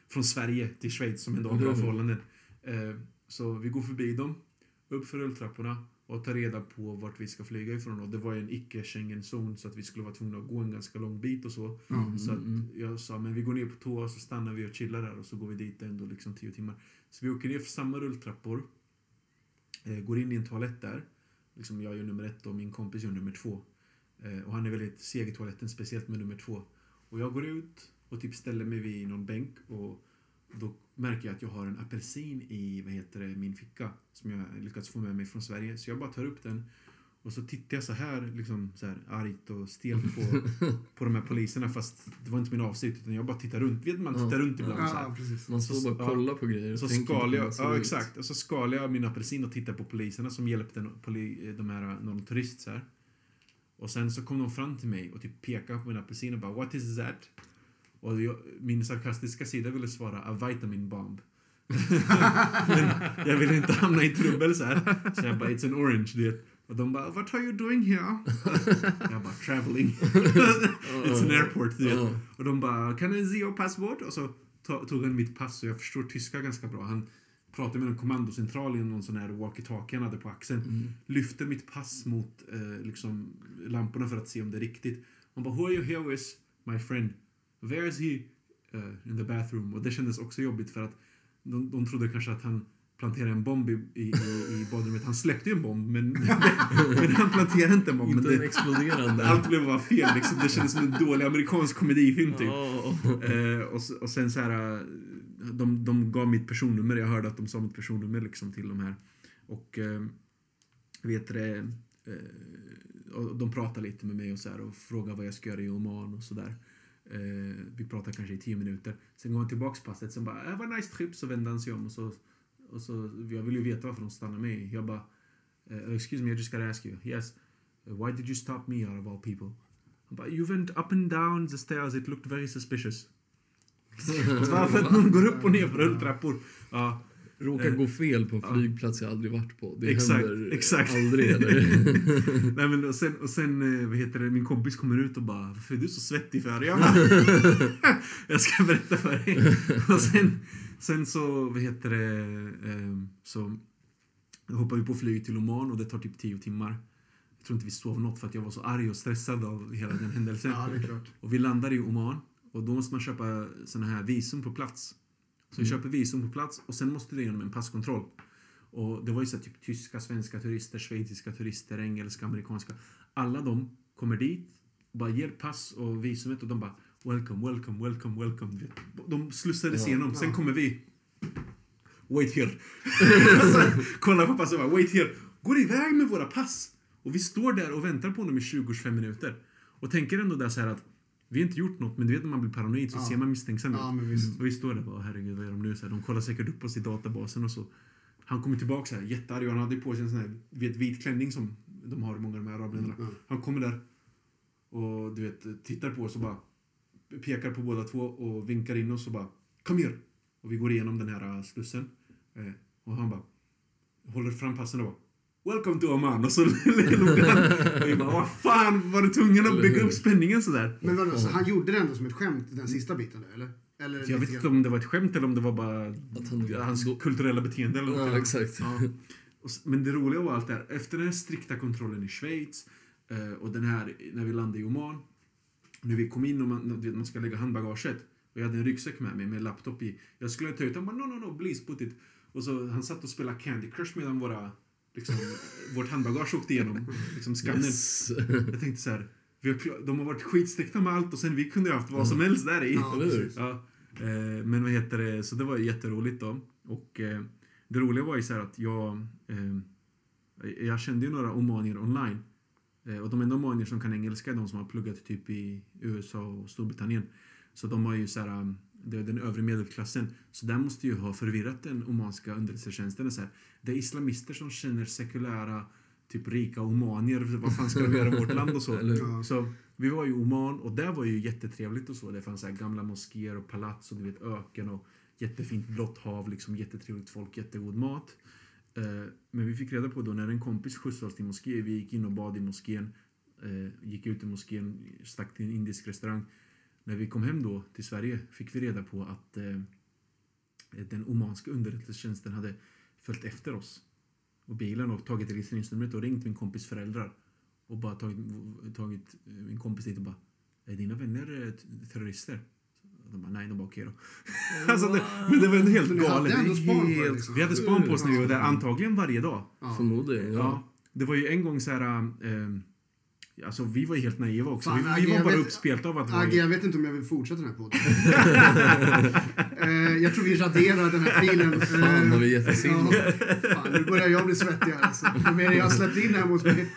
Från Sverige till Schweiz som ändå har bra Mm. förhållanden. Eh, så vi går förbi dem, upp för rulltrapporna och tar reda på vart vi ska flyga ifrån. Och det var ju en icke-Schengen-zon så att vi skulle vara tvungna att gå en ganska lång bit och så. Mm, Så att mm. jag sa, men vi går ner på toa så stannar vi och chillar där och så går vi dit ändå liksom tio timmar. Så vi åker ner för samma rulltrappor. Eh, går in i en toalett där. Liksom jag gör nummer ett och min kompis gör nummer två. Eh, och han är väldigt seg i toaletten, speciellt med nummer två. Och jag går ut och typ ställer mig vid någon bänk och då märker jag att jag har en apelsin i vad heter det, min ficka som jag lyckats få med mig från Sverige. Så jag bara tar upp den och så tittar jag så här, liksom så här argt och stelt på, <laughs> på de här poliserna fast det var inte min avsikt utan jag bara tittar runt. Vet man tittar Ja. runt ibland så här. Ja, precis. Man står bara och kollar på grejer. Så inte jag, ja exakt. Och så skalar jag min apelsin och tittar på poliserna som hjälpte poli, de här, någon turist så här. Och sen så kom de fram till mig och typ pekade på min apelsin och bara What is that? Och jag, min sarkastiska sida ville svara A vitamin bomb. <laughs> Men jag ville inte hamna i trubbel så här. Så jag bara It's an orange, du vet. Och de bara What are you doing here? jag bara Traveling. <laughs> It's an airport, du vet. Ja. Och de bara, kan I see your passport? Och så to- tog han mitt pass och jag förstår tyska ganska bra. Han pratade med en kommandocentral i någon sån här walkie-talkie han hade på axeln. Mm. Lyfte mitt pass mot eh, liksom, lamporna för att se om det är riktigt. Han bara, who are you here with? My friend. Where is he? Uh, in the bathroom. Och det kändes också jobbigt för att de, de trodde kanske att han planterade en bomb i, i, i, badrummet. Han släppte ju en bomb men, <laughs> men han planterade inte en bomb. Inte en exploderande. allt blev bara fel liksom. Det kändes som en dålig amerikansk komedifilm typ. Ja. Eh, och, och sen så här, eh, de, de gav mitt personnummer. Jag hörde att de sa mitt personnummer liksom till de här. Och eh, vet det, de pratade lite med mig och så här och frågade vad jag ska göra i Oman och sådär. Eh, vi pratar kanske i tio minuter. Sen går han tillbaks passet. Sen bara, äh, vad nice trip. Så vände han sig om och så, och så, jag vill ju veta varför de stannar mig. Jag bara, eh, excuse me, I just gotta ask you. Yes, eh, why did you stop me out of all people? Han bara, you went up and down the stairs, it looked very suspicious. <laughs> Varför att någon går upp och ner för rulltrappor? Ja, Råkar Eh, gå fel på en flygplats jag aldrig varit på. Det Exakt, händer exakt. aldrig. <laughs> Nej, men och sen, och sen eh, vad heter det, min kompis kommer ut och bara Varför är du så svettig för? Jag, bara, jag ska berätta för dig. och sen, sen så, vad heter det, eh, så hoppar vi på flyg till Oman och det tar typ tio timmar. Jag tror inte vi sov något för att jag var så arg och stressad av hela den händelsen. Ja, det är klart. Och vi landar i Oman och då måste man köpa såna här visum på plats. Så vi köper visum på plats och sen måste du igenom en passkontroll. Och det var ju så typ tyska, svenska turister, schweiziska turister, engelska, amerikanska. Alla de kommer dit, bara ger pass och visumet och de bara Welcome, welcome, welcome, welcome. De slussades Ja. igenom. Sen kommer vi. Wait here. <laughs> kollar på passet och bara wait here. Går iväg med våra pass. Och vi står där och väntar på honom i 20-25 minuter. Och tänker ändå där så här att vi har inte gjort något, men du vet när man blir paranoid så Ja. ser man misstänksam ut. Ja, visst. Och vi står där och bara, herregud vad gör de nu? Så här, de kollar säkert upp oss i databasen och så. Han kommer tillbaka så här, jättearg och han hade på sig en sån här vet, vit klänning som de har i många av de här arabländerna. Mm. Han kommer där och du vet, tittar på oss och bara pekar på båda två och vinkar in oss och bara Kom here! Och vi går igenom den här äh, slussen. Eh, och han bara håller fram passen och bara Welcome to Oman! Och så <laughs> log han. Och vi bara, vad fan, var du tvungen att bygga upp spänningen sådär? Men vadå, så han gjorde det ändå som ett skämt, den sista biten eller? eller Jag vet inte om det var ett skämt eller om det var bara Att han- hans kulturella beteende eller något. Ja, exakt. Ja. Men det roliga var allt det här, efter den här strikta kontrollen i Schweiz eh, och den här när vi landade i Oman, när vi kom in och man, man ska lägga handbagaget och jag hade en ryggsäck med mig med laptop i. Jag skulle ta ut den, han bara no, no, no, please put it. Och så han satt och spelade Candy Crush medan våra, liksom, vårt handbagage åkte igenom liksom, skannen. Yes. Jag tänkte så här, vi har, de har varit skitstrikta med allt och sen vi kunde ju haft vad som helst där i. Ja. Ja, eh, men vad heter det, så det var jätteroligt då. Och eh, det roliga var ju så här att jag, eh, jag kände ju några omanier online. Och de enda omanier som kan engelska är de som har pluggat typ i USA och Storbritannien. Så de har ju så här, den övre medelklassen. Så där måste ju ha förvirrat den omanska underrättelsetjänsten. Så här, det är islamister som känner sekulära, typ rika omanier. Vad fan ska de göra i vårt land och så. <laughs> Ja. Så vi var i Oman och där var ju jättetrevligt och så. Det fanns så gamla moskéer och palats och du vet öken och jättefint blått hav, liksom jättetrevligt folk, jättegod mat. Eh, men vi fick reda på då när en kompis skjutsade oss till moské, vi gick in och bad i moskén, eh, gick ut i moskén, stack till en indisk restaurang. När vi kom hem då till Sverige fick vi reda på att eh, den omanska underrättelsetjänsten hade följt efter oss och bilen och tagit registreringsnumret och ringt min kompis föräldrar och bara tagit, tagit eh, min kompis dit och bara är dina vänner eh, terrorister? Och de bara nej, de bara okej då. <laughs> alltså, det, men det var ändå helt hade galet. det Helt- liksom? Vi hade span på oss när vi var där antagligen varje dag. Ja. Förmodligen, Ja. ja. Det var ju en gång så här... Eh, alltså vi var ju helt naiva också. Fan, vi, Agge, vi var jag bara vet- uppspelta av att det var Agge, ju- jag vet inte om jag vill fortsätta den här podden. <laughs> eh, jag tror vi raderar den här filen. Fan, vad vi gett ja, fan, nu börjar jag bli svettig här alltså. Ju mer jag har släppt in här hos mig.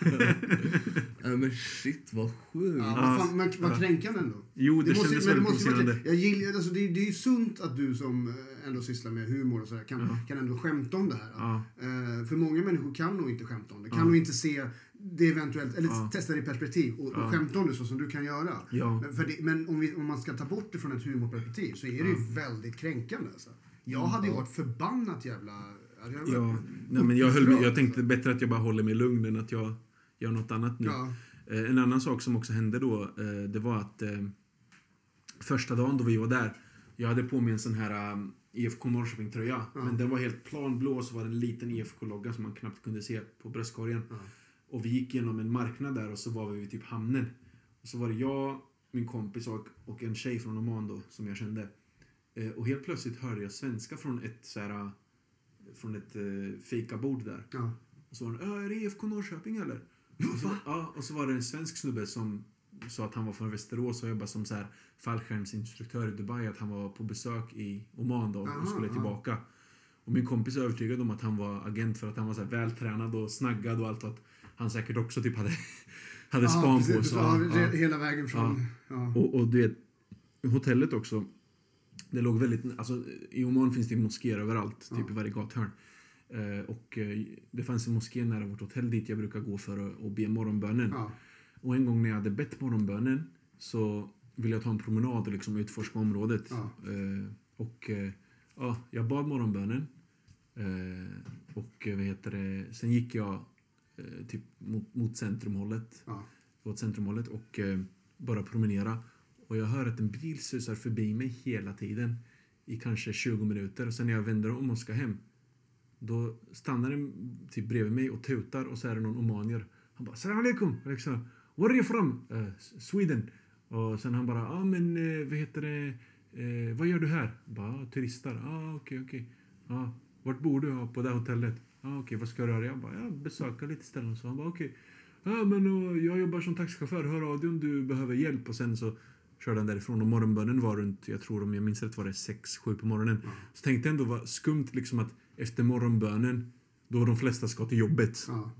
Nej men shit vad sjukt. Ja, vad fan, men vad kränkande ändå. Jo, det, måste, kändes men det väldigt provocerande. jag gillar, alltså det, det är ju sunt att du som eh, ändå sysslar med humor och sådär kan, Ja. kan ändå skämta om det här. Ja. Eh, för många människor kan nog inte skämta om det. Kan nog inte se det eventuellt, eller Ja. testa det i perspektiv och, Ja. och skämta om det så som du kan göra. Ja. Men, för det, men om, vi, om man ska ta bort det från ett humorperspektiv så är det ju väldigt kränkande. Alltså. Jag hade ju varit förbannat jävla... jag Ja, nej, men jag, höll, jag tänkte bättre att jag bara håller mig lugn än att jag gör något annat nu. Ja. Eh, en annan sak som också hände då, eh, det var att eh, första dagen då vi var där, jag hade på mig en sån här um, IFK Norrköping-tröja. Ja. Men den var helt planblå och så var det en liten IFK-logga som man knappt kunde se på bröstkorgen. Och vi gick genom en marknad där och så var vi vid typ hamnen. Och så var det jag, min kompis och, och en tjej från Oman då, som jag kände. Eh, och helt plötsligt hörde jag svenska från ett så här, eh, från ett eh, fikabord där. Ja. Och så var det, "Ja, är det IFK Norrköping eller? <laughs> Och så, ja, och så var det en svensk snubbe som sa att han var från Västerås och jobbade som så här fallskärmsinstruktör i Dubai. Att han var på besök i Oman då och Aha, skulle tillbaka. Och min kompis är övertygad om att han var agent för att han var så här vältränad och snaggad och allt. Och att han säkert också typ hade, <laughs> hade span på precis. Ja, Ja, re- ja. Hela vägen från... Ja. Och, och du vet, hotellet också. Det låg väldigt... Alltså, I Oman finns det moskéer överallt, typ i varje gathörn. Eh, och eh, det fanns en moské nära vårt hotell dit jag brukar gå för att, att be morgonbönen. Och en gång när jag hade bett morgonbönen så ville jag ta en promenad och liksom utforska området. Eh, och eh, ja, jag bad morgonbönen. Eh, och eh, vad heter det, sen gick jag typ mot, mot centrumhållet. Ja. Mot centrumhållet och eh, bara promenera. Och jag hör att en bil susar förbi mig hela tiden. I kanske 20 minuter. Och sen när jag vänder om och ska hem. Då stannar den typ bredvid mig och tutar och så är det någon omanier. Han bara “Salam alaikum”. Liksom, “Where are you from?” Eh, “Sweden”. Och sen han bara “Ja ah, men eh, vad heter det? Eh, vad gör du här?” bara “Turistar”. “Ah okej okej. Ah, vart bor du? Ah, på det hotellet?” “Ah okej vad ska du göra?” Jag bara “Ja besöka lite ställen”. Så han bara “Okej. Ja men och, jag jobbar som taxichaufför. Hör av dig om du behöver hjälp.” Och sen så körde han därifrån och morgonbönen var runt, jag tror om jag minns rätt var det 6-7 på morgonen. Så tänkte jag ändå var skumt liksom att efter morgonbönen då de flesta ska till jobbet Ja.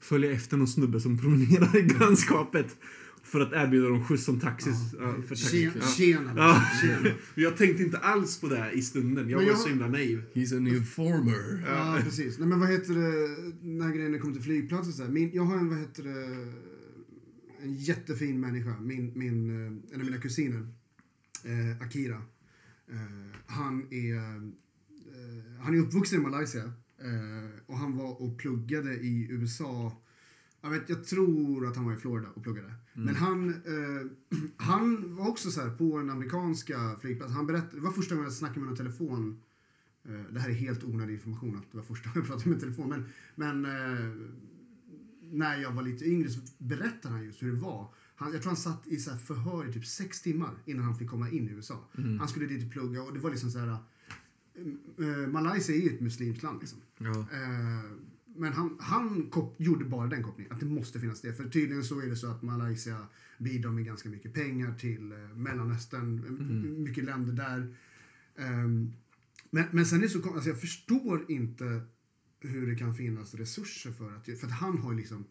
följa efter någon snubbe som promenerar i grannskapet för att erbjuda dem skjuts som taxis. Ja, för taxi. Tjena, Ja. tjena. Ja. tjena. <laughs> Jag tänkte inte alls på det här i stunden. Jag Men var jag- så himla naiv. He's an informer. Ja, precis. Nej, men vad heter det, grejen när det kommer till flygplatser så här. Min, jag har en, vad heter det, en jättefin människa. Min, min, eh, en av mina kusiner, eh, Akira. Eh, han är, eh, han är uppvuxen i Malaysia. Eh, och han var och pluggade i USA. Jag, vet, jag tror att han var i Florida och pluggade. Men han, eh, <clears throat> han var också så här på den amerikanska flygplatsen. Han berättade, det var första gången jag snackade med någon telefon Eh, Det här är helt onödig information att det var första gången jag pratade med telefon. Men, men eh, när jag var lite yngre så berättade han just hur det var. Han, jag tror han satt i så här förhör i typ sex timmar innan han fick komma in i USA. Han skulle dit och plugga och det var liksom så här... eh, Malaysia är ju ett muslimskt land liksom. Ja. Men han, han kop- gjorde bara den kopplingen, att det måste finnas det. För tydligen så är det så att Malaysia bidrar med ganska mycket pengar till eh, Mellanöstern, mm. mycket länder där. Ehm, men, men sen är det så alltså jag förstår inte hur det kan finnas resurser för att, för att han har ju liksom,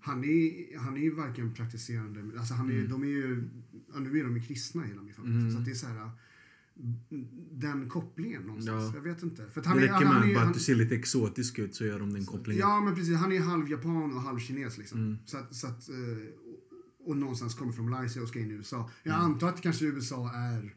han är, han är ju varken praktiserande, alltså han är, de är ju, nu är de ju kristna hela min familj. Så att det är så här, den kopplingen någonstans. Ja. Jag vet inte. För han Det är, räcker han, med han är, bara han, att du ser lite exotisk ut så gör de den kopplingen. Ja, men precis. Han är halv japan och halv kines liksom. Mm. Så att, så att, eh, och, och någonstans kommer från Malaysia och ska in i USA. Jag Mm. antar att kanske USA är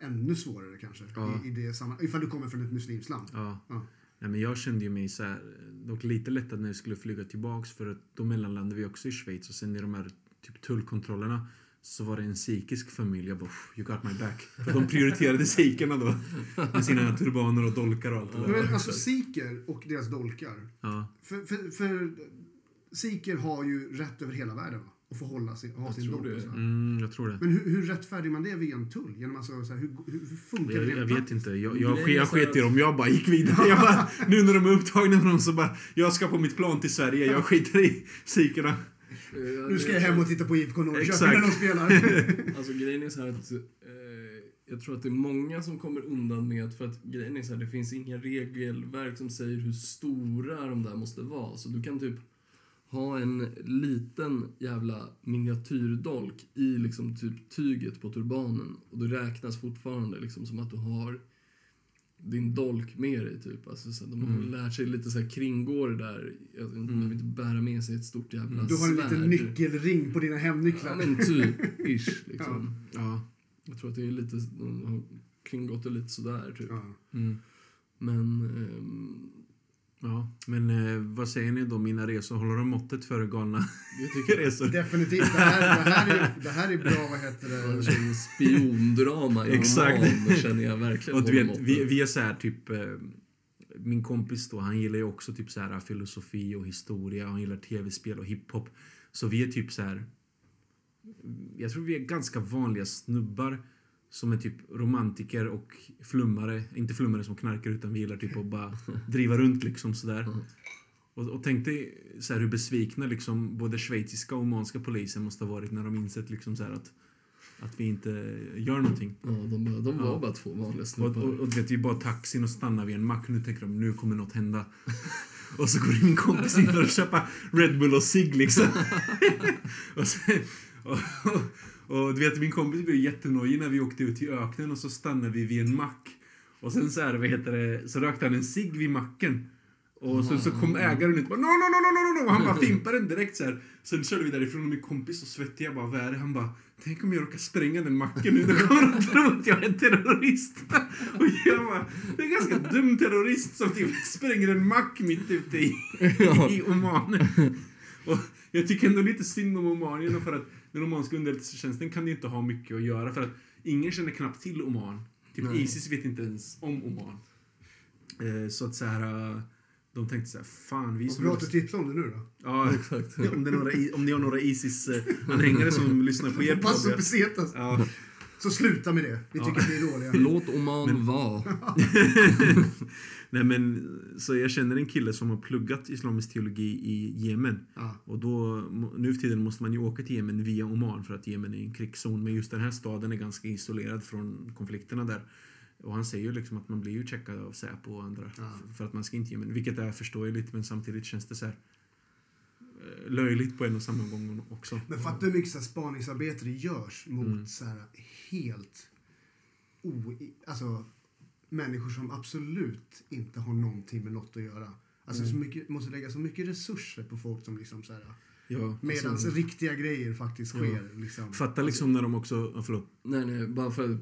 ännu svårare kanske. Ja. I, i det samma, ifall du kommer från ett muslimskt land. Ja. Ja. Nej, men jag kände ju mig så här, dock lite lättad när vi skulle flyga tillbaks för att då mellanlandade vi också i Schweiz och sen i de här typ tullkontrollerna så var det en sikhisk familj. Jag bara, "Pff, you got my back. För de prioriterade sikherna då. Med sina turbaner och dolkar och allt det där. Men alltså sikher och deras dolkar. Ja. För, för, för sikher har ju rätt över hela världen va? att få hålla sin, ha Jag sin tror dolk. Mm, jag tror det. Men hur, hur rättfärdigar man det via en tull? Genom alltså, så här, hur, hur, hur funkar Jag, det jag vet inte. Jag, jag, jag, jag sket i dem. Jag bara gick vidare. Jag bara, nu när de är upptagna med dem så bara, jag ska på mitt plan till Sverige. Jag skiter i sikherna. Nu ska jag hem och titta på IFK Norrköping när de spelar. <laughs> Alltså grejen är så här att eh, jag tror att det är många som kommer undan med att för att grejen är så här, det finns inga regelverk som säger hur stora de där måste vara. Så du kan typ ha en liten jävla miniatyrdolk i liksom typ tyget på turbanen och det räknas fortfarande liksom som att du har din dolk med dig typ. Alltså, så de har lärt sig lite så här kringgå det där. Jag mm. behöver inte bära med sig ett stort jävla Du har en liten nyckelring på dina hemnycklar. Ja men typ, ish <laughs> liksom. Ja. Jag tror att det är lite, de har kringgått det lite sådär typ. Ja. Mm. Men, ehm, Ja, men eh, vad säger ni då? Mina resor, håller de måttet för galna <laughs> jag tycker resor? Definitivt. Det här, det, här är, det här är bra, vad heter det spiondrama i Exakt. roman känner jag verkligen Och du vet, vi, vi är så här typ... Eh, min kompis då, han gillar ju också typ så här filosofi och historia. Han gillar tv-spel och hiphop. Så vi är typ så här... Jag tror vi är ganska vanliga snubbar som är typ romantiker och flummare. Inte flummare som knarkar utan vi gillar typ att bara <laughs> driva runt liksom sådär. Mm. Och, och tänk dig så här hur besvikna liksom både schweiziska och omanska polisen måste ha varit när de insett liksom så att, att vi inte gör någonting. Ja, de, de var Ja. bara två vanliga Och, snubbar. och, och du vet, vi bara taxin och stannar vid en mack. Nu tänker de, nu kommer något hända. <laughs> och så går min kompis in att köpa Red Bull och cigg liksom. <laughs> och, sen, Och, och, du vet, min kompis blev jättenojig när vi åkte ut till öknen och så stannade vi vid en mack. Och sen så, här, vad heter det, så rökte han en cigg vid macken. Och så, så kom ägaren ut och bara no, no, no, no, no, no, och han bara fimpade den direkt så här. Sen körde vi därifrån och min kompis och svettig, jag bara, vad är det? Han bara, tänk om jag råkar spränga den macken nu, då kommer de <laughs> tro att jag är en terrorist. Och jag bara, det är en ganska dum terrorist som typ spränger en mack mitt ute i, i Oman. Och jag tycker ändå lite synd om omanierna för att den omanska underrättelsetjänsten kan ju inte ha mycket att göra för att ingen känner knappt till Oman. Typ Nej. Isis vet inte ens om Oman. Eh, så att så här, eh, de tänkte så här, fan vi som... bra att du tipsar om det nu då. Ja, <laughs> Exakt. <laughs> om, det är några, om ni har några Isis-anhängare som <laughs> lyssnar på er Pass pesetas. Ja, Så sluta med det. Vi Ja. tycker att vi är dåliga. Låt Oman vara. Nej men, så jag känner en kille som har pluggat islamisk teologi i Jemen. Ja. Och då, nu för tiden måste man ju åka till Jemen via Oman för att Jemen är en krigszon. Men just den här staden är ganska isolerad från konflikterna där. Och han säger ju liksom att man blir ju checkad av Säpo och andra f- för att man ska in till Jemen. Vilket är förståeligt men samtidigt känns det så här eh, löjligt på en och samma gång också. Men fatta hur mycket så här spaningsarbete det görs mot Mm. så här helt o... Alltså människor som absolut inte har någonting med något att göra. Alltså Mm. så mycket, måste lägga så mycket resurser på folk som liksom så här Ja, medan alltså, riktiga grejer faktiskt Ja. sker. Liksom. fatta liksom när de också, ja, förlåt. Nej, nej, bara för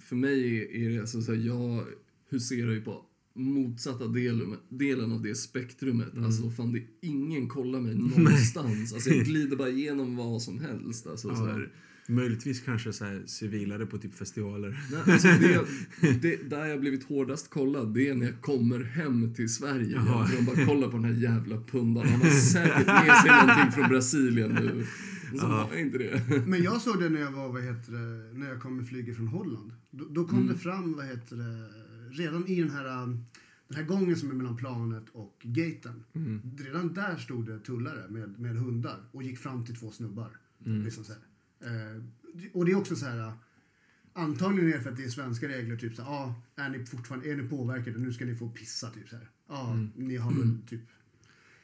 för mig är det alltså så här, jag huserar ju på motsatta delen, delen av det spektrumet. Mm. Alltså fan, det ingen kollar mig någonstans. alltså jag <laughs> glider bara igenom vad som helst. Alltså, Ja. så här, Möjligtvis kanske så här civilare på typ festivaler. nej, alltså det, <laughs> det, där jag blivit hårdast kollad, det är när jag kommer hem till Sverige. Jaha. De bara kollar på den här jävla pundaren. Han har säkert med sig någonting från Brasilien nu. Så Ja. var inte det. <laughs> Men jag såg det när jag var, vad heter det, när jag kom med flyget från Holland. Då, då kom Mm. det fram, vad heter det, redan i den här, um, den här gången som är mellan planet och gaten. Mm. Redan där stod det tullare med, med hundar och gick fram till två snubbar. Mm. Liksom så här. Eh, och det är också så här, uh, antagligen är det för att det är svenska regler, typ så här, ah, är ni fortfarande, är ni påverkade, nu ska ni få pissa, typ så här. Ja, Mm. ni har väl typ,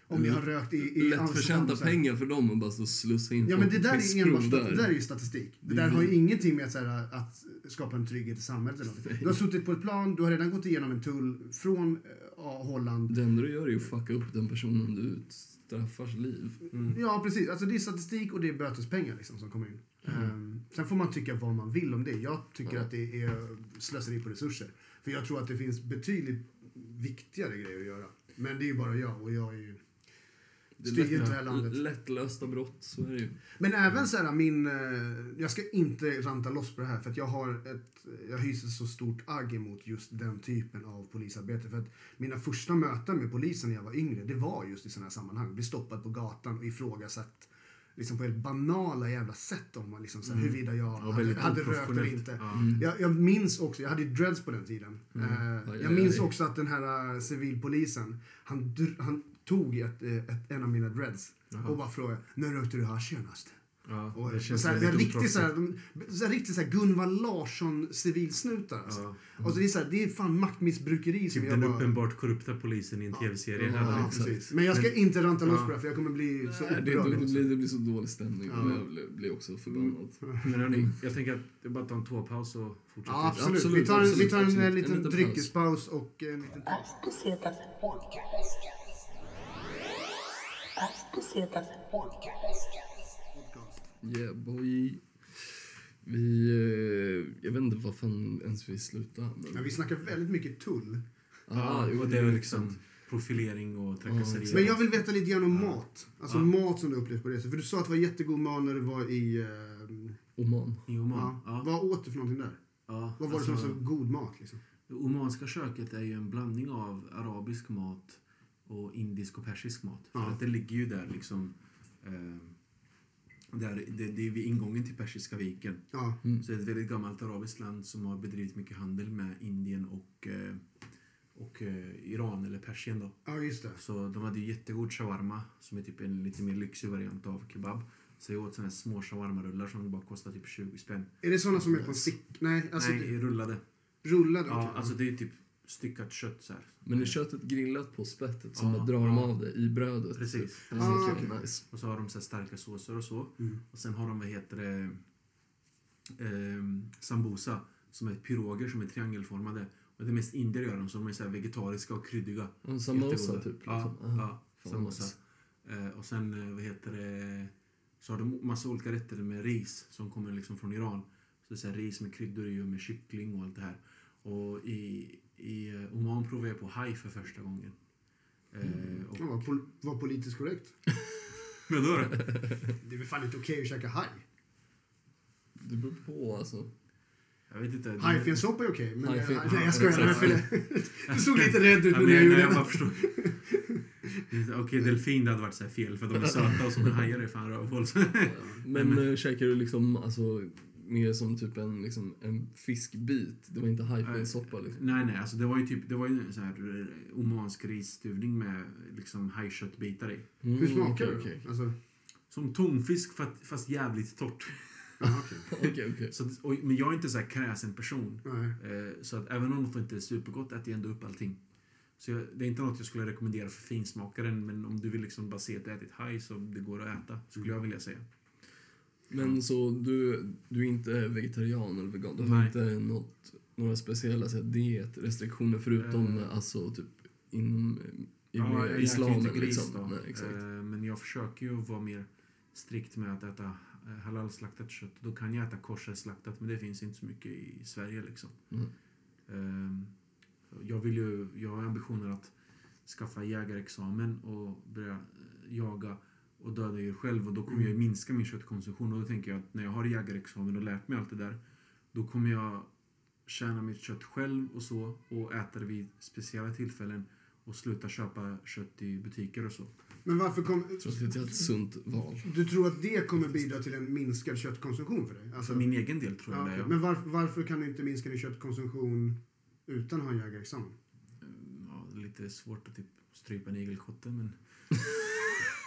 om ni har rökt i, i Lättförtjänta så pengar för dem och bara och slussa in Ja men det där är enbart stat- det där är ju statistik. Det Det är där har ju ingenting med att, så här, att skapa en trygghet i samhället eller någonting. Du har suttit på ett plan, du har redan gått igenom en tull från eh, Holland. Det enda du gör är att fucka upp den personen du straffars liv. Ja precis, alltså det är statistik och det är bötespengar liksom som kommer in. Ehm, sen får man tycka vad man vill om det. Jag tycker Ja. att det är slöseri på resurser. För jag tror att det finns betydligt viktigare grejer att göra. Men det är ju bara jag och jag är ju... Styr inte det här landet. lätt, lättlösta brott, så är det ju. Men även så här min... eh, Jag ska inte ranta loss på det här för att jag har ett... Jag hyser så stort agg emot just den typen av polisarbete. För att mina första möten med polisen när jag var yngre, det var just i sådana här sammanhang. Bli stoppad på gatan och ifrågasatt liksom på helt banala jävla sätt om man liksom så här, huruvida jag Ja, hade, hade rökt eller inte. Ja. Jag, jag minns också, jag hade ju dreads på den tiden. Eh, Aj, jag minns också att den här uh, civilpolisen, han, han tog ett, eh, ett, en av mina dreads Jaha. och bara frågade, när rökte du hasch senast? Ja, Och, det känns så här, det riktigt så här, oproffsigt. de, så här, riktigt så här Gunvald Larsson civilsnutar alltså. Ja. Och så det är så här, det är fan maktmissbrukeri som Typ jag den bara... uppenbart korrupta polisen i en tv-serie. Ja, Ja, exakt. precis. Men jag ska inte ranta loss Ja. på det för jag kommer bli så Nej, det, upprörd. det, det, alltså. blir, det blir så dålig stämning Ja. och jag blir, blir också förbannad. Men hörni, jag tänker att det är bara att ta en toapaus och fortsätta. Ja, absolut. Absolut, Vi tar en, vi absolut, tar en, absolut. eh, En liten dryckespaus och en liten... Pesetas Podcast. Yeah boy. Vi, eh, jag vet inte vad fan ens vi slutar. Men... Ja, vi snackar väldigt mycket tull. Ah, jo, och det är liksom... profilering och trakasserier. Men jag vill veta lite grann om mat. Alltså Ja. mat som du upplevt på resor. För du sa att det var jättegod mat när du var i... eh, Oman. I Oman. ja. Ja. Vad åt du för någonting där? Ja, Vad var det som alltså, var så god mat liksom? Det omanska köket är ju en blandning av arabisk mat och indisk och persisk mat. För Ja. att det ligger ju där liksom... Eh, där, det, det är vid ingången till Persiska viken. Ja. Så det är ett väldigt gammalt arabiskt land som har bedrivit mycket handel med Indien och, eh, och eh, Iran eller Persien då. Ja, just det. Så de hade ju jättegod shawarma som är typ en lite mer lyxig variant av kebab. Så jag åt såna här små shawarma-rullar som bara kostar typ 20 spänn. Är det såna som är på stick? Nej, alltså Nej, rullade. rullade? Ja, okej. alltså det är typ styckat kött så här. Men är köttet grillat på spettet så Ja, bara drar de ja. av det i brödet? Precis. typ? precis. Ah, okej, nice. Och så har de så här starka såser och så. Mm. Och sen har de, vad heter det, ehm, sambusa som är piroger som är triangelformade. Och det är mest indier gör dem, så de är så här vegetariska och kryddiga. En samosa typ? Ja, liksom. Ja samosa. nice. Eh, och sen, eh, vad heter det, så har de massa olika rätter med ris som kommer liksom från Iran. Så det är så här, ris med kryddor i och med kyckling och allt det här. Och i, i eh, Oman provade jag på haj för första gången. Eh, och, Ja, var, pol var politiskt korrekt. <laughs> Vadå då? Det är väl fan inte okej att käka haj? Det beror på alltså. Jag vet inte. Hajfensoppa är okej, men... Hajfen- Nej, jag skojar. Men <laughs> <laughs> Du såg lite rädd ut men när jag gjorde det. förstår. Okej, delfin det hade varit så här fel för de är söta och så, men hajar är fan rövhål. Men men- äh, käkar du liksom alltså mer som typ en, liksom, en fiskbit? Det var inte hajfensoppa liksom? Nej, nej, alltså det var ju typ, det var ju en sån här eh, omansk risstuvning med liksom hajköttbitar i. Mm, Hur smakar okej, det? Okej, Alltså, Som tonfisk fast, fast jävligt torrt. <laughs> okej. <laughs> okej. okej. Så, och, men jag är inte så här kräsen person. Eh, så att även om något inte är supergott äter jag ändå upp allting. Så jag, det är inte något jag skulle rekommendera för finsmakaren men om du vill liksom bara se att du ätit haj så det går att äta, skulle jag vilja säga. Men så du, du är inte vegetarian eller vegan? Du har Nej. inte något, några speciella så här, dietrestriktioner förutom Eh. alltså typ inom i, Ja, jag islamen? inte gris liksom. Nej, exakt. Eh, Men jag försöker ju vara mer strikt med att äta eh, halalslaktat kött. Då kan jag äta kosherslaktat men det finns inte så mycket i Sverige liksom. Mm. Eh, Jag vill ju, jag har ambitioner att skaffa jägarexamen och börja jaga och döda djur själv och då kommer jag minska min köttkonsumtion och då tänker jag att när jag har jägarexamen och lärt mig allt det där då kommer jag tjäna mitt kött själv och så och äta det vid speciella tillfällen och sluta köpa kött i butiker och så. Men varför kom... Jag tror att det är ett sunt val. Du tror att det kommer bidra till en minskad köttkonsumtion för dig? Alltså, För min egen del tror jag ja, det. Ja. Men var, varför kan du inte minska din köttkonsumtion utan att ha en jägarexamen? Ja, det är lite svårt att typ strypa en igelkotte men <laughs>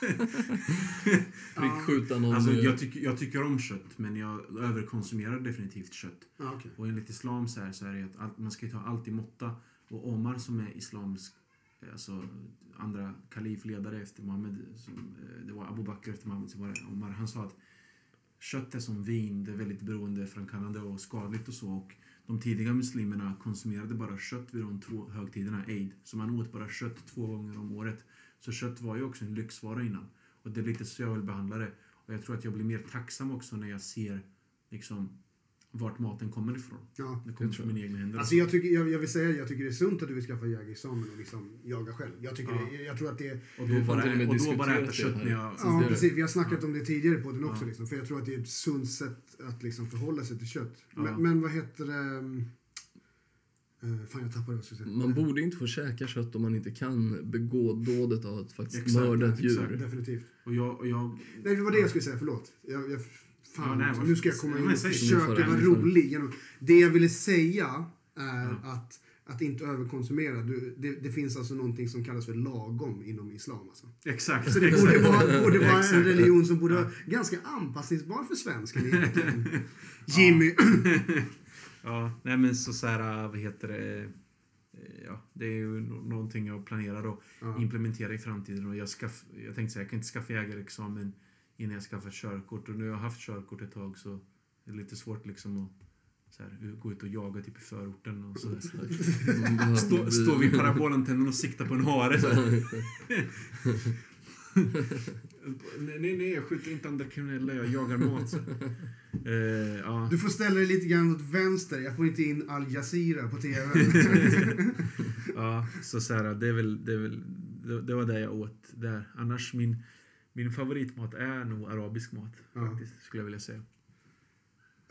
<laughs> Prickskjuta någon alltså, jag, tycker, jag tycker om kött men jag överkonsumerar definitivt kött. Okej. Och enligt islam så är, så är det att allt, man ska ta allt i måtta. Och Omar som är islamsk, alltså andra kalifledare efter Muhammed, som, eh, det var Abu Bakr efter Muhammed, så var det Omar, han sa att kött är som vin, det är väldigt beroendeframkallande och skadligt och så. Och de tidiga muslimerna konsumerade bara kött vid de två högtiderna, Eid. Så man åt bara kött två gånger om året. Så kött var ju också en lyxvara innan. Och det är lite så jag vill behandla det. Och jag tror att jag blir mer tacksam också när jag ser liksom vart maten kommer ifrån. Ja. Det kommer från mina egna händer. Alltså jag, tycker, jag, jag vill säga jag tycker det är sunt att du vill skaffa jägarexamen och liksom jaga själv. Jag, tycker Ja. det, jag tror att det är... och då bara, och då bara äta det kött när jag... Ja, det- precis. Vi har snackat om det tidigare på den också. Ja. Liksom, för jag tror att det är ett sunt sätt att liksom förhålla sig till kött. Ja. Men, men vad heter det? Uh, fan, jag tappade säga. Man borde inte få käka kött om man inte kan begå dådet av att faktiskt Exakt, mörda ett djur. exakt. Definitivt. Och jag, och jag Nej, det var det jag skulle säga. Förlåt. Jag, jag, fan, Ja, nej, nu ska jag komma in och försöka vara rolig. Genom, det jag ville säga är Ja. att, att inte överkonsumera. Du, det, det finns alltså någonting som kallas för lagom inom islam. Alltså. exakt. Så det borde vara, borde vara en religion som borde vara ganska anpassningsbar för svensken egentligen. <laughs> Jimmy. <clears throat> <laughs> Ja, nej men så, så här, vad heter det? Eh, Ja, det är ju nå- någonting jag planerar att Ja. implementera i framtiden. Och jag, skaff, jag tänkte säga, jag kan inte skaffa jägarexamen innan jag skaffar körkort. Och nu har jag haft körkort ett tag så det är lite svårt liksom att så här, gå ut och jaga typ i förorten. Och så. <laughs> Stå, stå vid parabolantennen och sikta på en hare. <laughs> <laughs> Nej, nej, nej, jag skjuter inte andra kriminella, jag jagar mat. Eh, ja. Du får ställa dig lite grann åt vänster. Jag får inte in Al Jazeera på TV. <laughs> Ja, så, så här, det, är väl, det, är väl, det var det jag åt där. Annars min, min favoritmat är nog arabisk mat. Ja. Faktiskt, skulle jag vilja säga.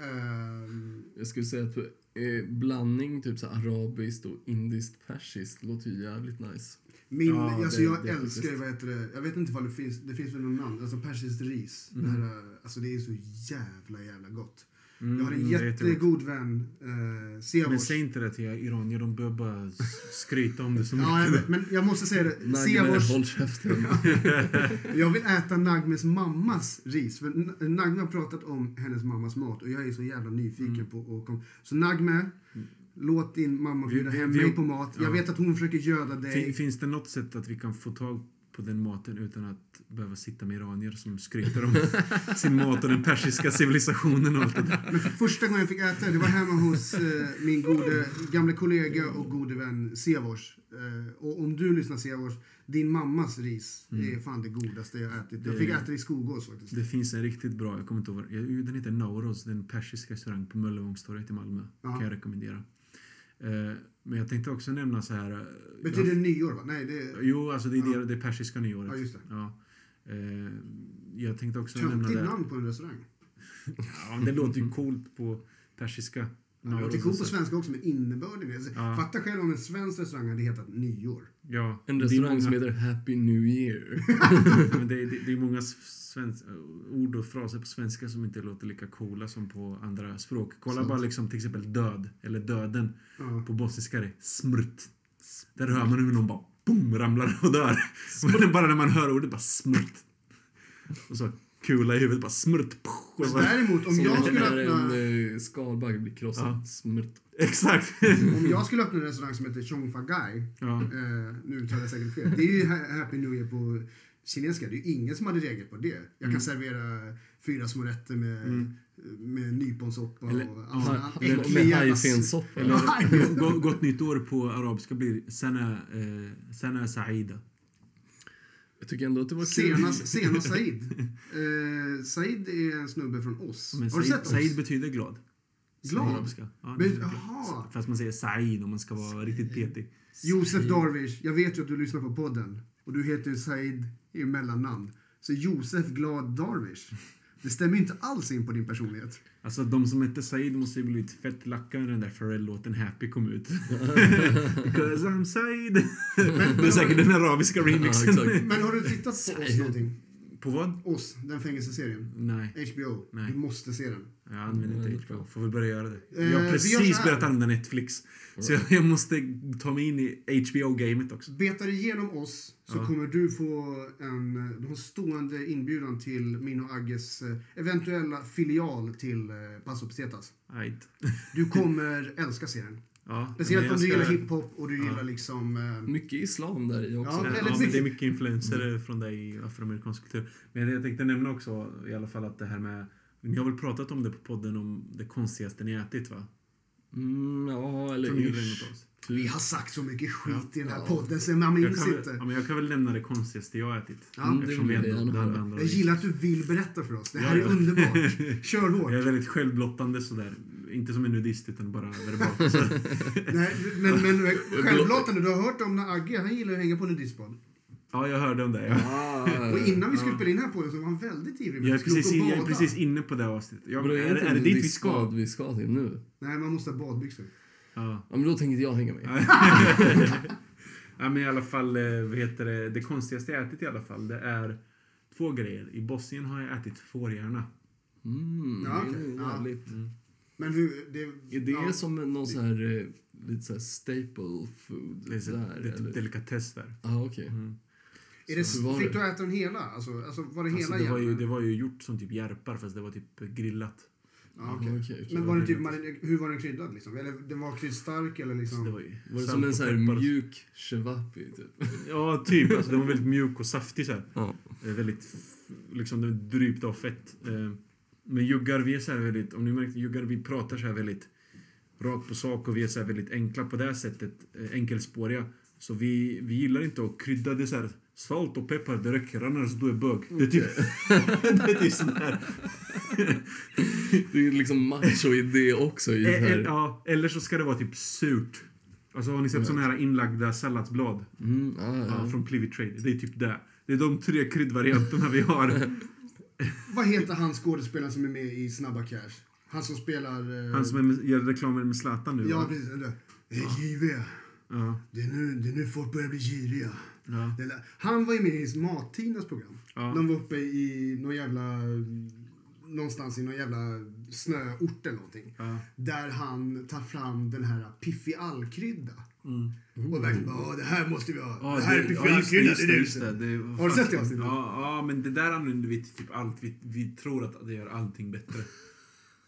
Ehm, Jag skulle säga att eh, blandning typ så arabiskt och indiskt persiskt låter ju jävligt nice. Min, Ja, alltså det- jag det älskar, vad heter det, jag vet inte vad det finns, det finns väl någon namn, alltså persiskt ris. Mm. Det, här, eh, alltså det är så jävla jävla gott. Mm, Jag har en jättegott. jättegod vän, eh, Siavosh. Men säg inte det till iranier, de börjar bara skryta om det så mycket. Ja, jag vet, men jag måste säga det. Siavosh, håll käften. jag vill äta Nagmes mammas ris. För Nagme har pratat om hennes mammas mat och jag är så jävla nyfiken Mm. på att komma. Så Nagme, Låt din mamma bjuda vi- hem vi- mig på mat. Jag ja. vet att hon försöker göda dig. Fin, finns det något sätt att vi kan få tag på den maten utan att behöva sitta med iranier som skryter om <laughs> sin mat och den persiska civilisationen och allt det där? Men för första gången jag fick äta det var hemma hos eh, min gode, gamla kollega och gode vän Sevors. Eh, och om du lyssnar Sevors, din mammas ris är fan det godaste jag ätit. Jag Mm. Det- fick äta det i Skogås faktiskt. Det finns en riktigt bra, jag kommer inte ihåg jag- den heter Nauros, den persiska restaurang på Möllevångstorget i Malmö. Ja. Kan jag rekommendera. Eh, men jag tänkte också nämna så här... eh, Betyder jag- det nyår va? Nej, det Jo, alltså det är Ja. det, det persiska nyåret. Ja, just det. Ja. Eh, jag tänkte också nämna töntigt namn på en restaurang. <laughs> Ja, det låter ju coolt på persiska. Ja, det coolt på så. svenska också, men innebörden. Alltså, Ja. Fatta själv om en svensk restaurang hade hetat Nyår. Ja, En restaurang som många- heter Happy New Year. <laughs> <laughs> men det, är, det, det är många svensk, ord och fraser på svenska som inte låter lika coola som på andra språk. Kolla Sant. bara liksom till exempel död, eller döden. Ja. På bosniska är det smrt. Där hör man hur någon bara boom, ramlar och dör. <laughs> Bara när man hör ordet bara smrt. Och så kula i huvudet bara. Och Men däremot, om jag skulle öppna... en eh, skalbagge blir krossad. Ja. Smrt. <laughs> exakt. <laughs> Om jag skulle öppna en restaurang som heter Chong Fa Gai, ja. eh, nu uttalar jag säkert fel, det är ju ha- Happy New Year på kinesiska. Det är ju ingen som hade reagerat på det. Jag Mm. kan servera fyra små rätter med, med nyponsoppa Eller- och alla äckliga. <laughs> Eller gott nytt år på arabiska blir Sana, eh, sana Saida. Jag tycker ändå att det var kul. Senast, <laughs> senast Said. Eh, Said är en snubbe från oss. Men Har du Said, sett oss? Said betyder glad. Glad? Ja, Men-. Fast man säger Said om man ska vara riktigt petig. Josef Darwish, jag vet ju att du lyssnar på podden. Och du heter Said i mellannamn. Så Josef Glad Darwish. Det stämmer inte alls in på din personlighet. Alltså de som hette Said måste ju blivit fett lacka när den där Pharrell-låten Happy kom ut. <laughs> Because I'm Said. <laughs> det är säkert den arabiska remixen. Ja. Men har du tittat på oss någonting? På vad? Oss, den fängelseserien. Nej, HBO. Nej. Du måste se den. Jag använder inte HBO. Får väl börja göra det. Eh, Jag har vi gör precis börjat använda Netflix. Så jag, jag måste ta mig in i HBO-gamet också. Betar igenom oss så Ja. kommer du få en, du en stående inbjudan till min och Agges eh, eventuella filial till eh, Paso Pesetas. Ajt. Du <laughs> kommer älska serien. Ja, Speciellt om du gillar ska- hiphop och du gillar liksom... Eh, Mycket islam där i också. Ja, Ja, väldigt mycket. det är mycket influenser från dig i afroamerikansk kultur. Men jag tänkte nämna också i alla fall att det här med... Ni har väl pratat om det på podden om det konstigaste ni ätit va? Mm, ja, eller det vi har sagt så mycket skit i den här Ja. podden så man Jag minns väl, inte. ja, men jag kan väl nämna det konstigaste jag har ätit. Ja, Mm, det vi jag ändå höra. blandar Jag gillar att du vill berätta för oss. Det här Ja, är ja. underbart. <laughs> Kör hårt. Jag är väldigt självblottande sådär. Inte som en nudist utan bara verbalt. <laughs> Nej, men, men <laughs> självlåtande, du har hört om när Agge, han gillar att hänga på nudistbad. Ja, jag hörde om det. Ja. Ah, Och innan vi skulle spela in den här podden så var han väldigt ivrig med Jag är, precis, jag är precis inne på det avsnittet. Jag, Vadå, är, är, är, det dit vi ska? vi ska till nu? Nej, man måste ha badbyxor. Ja. Ja, men då tänker inte jag hänga med. <laughs> ja, men i alla fall, eh, vad heter det? Det konstigaste jag ätit i alla fall, det är två grejer. I Bosnien har jag ätit fårhjärna. Mm, Ja, det är okej. Ja. jävligt. Men hur... Det, Är det ja. som någon så här, eh, lite så här staple food Det är, så, där? det är eller? typ delikatess där. ah, okej. Mm. Är det, Så fick det? du äta den hela? Alltså, alltså var det Alltså, hela det, var ju, det var ju gjort som typ järpar fast det var typ grillat. Ah, okej, okej. Men var den typ, hur var den kryddad liksom? Eller den var kryddstark eller Så liksom? det var, ju Var det som en så mjuk shevapi typ? Ja, typ. Alltså, den var väldigt mjuk och saftig så. Eh, Väldigt, liksom den drypt av fett. Eh, Men juggar, vi är så här väldigt, om ni märkte, juggar vi pratar så här väldigt rakt på sak och vi är så här väldigt enkla på det här sättet, eh, enkelspåriga. Så vi, vi gillar inte att krydda det så här, salt och peppar det räcker annars du är bög. Det är typ, <laughs> det är typ sån här. Det är liksom macho i det också. I det här. ja, eller så ska det vara typ surt. Alltså har ni sett såna här inlagda salladsblad? Mm, ah, Ja, ja. från Plivy Trade. Det är typ det. Det är de tre kryddvarianterna vi har. <laughs> Vad heter han skådespelaren som är med i Snabba Cash? Han som spelar... eh, Han som är med, gör reklamer med Zlatan nu Ja, va? precis. Hej JW. Ja. Det är, nu, det är nu folk börjar bli giriga. Ja. Han var ju med i Mat-Tinas program. Ja. De var uppe i någon jävla... Någonstans i någon jävla snöort eller någonting. Ja. Där han tar fram den här Piffi All-krydda. Mm. Och verkligen bara, "Åh, det här måste vi ha. Ja, det här är det- Piffi ja, just det, All-krydda. det det, är just det. det. Det Har du sett det avsnittet? Ja, ja, men det där använder vi till typ allt. Vi, vi tror att det gör allting bättre.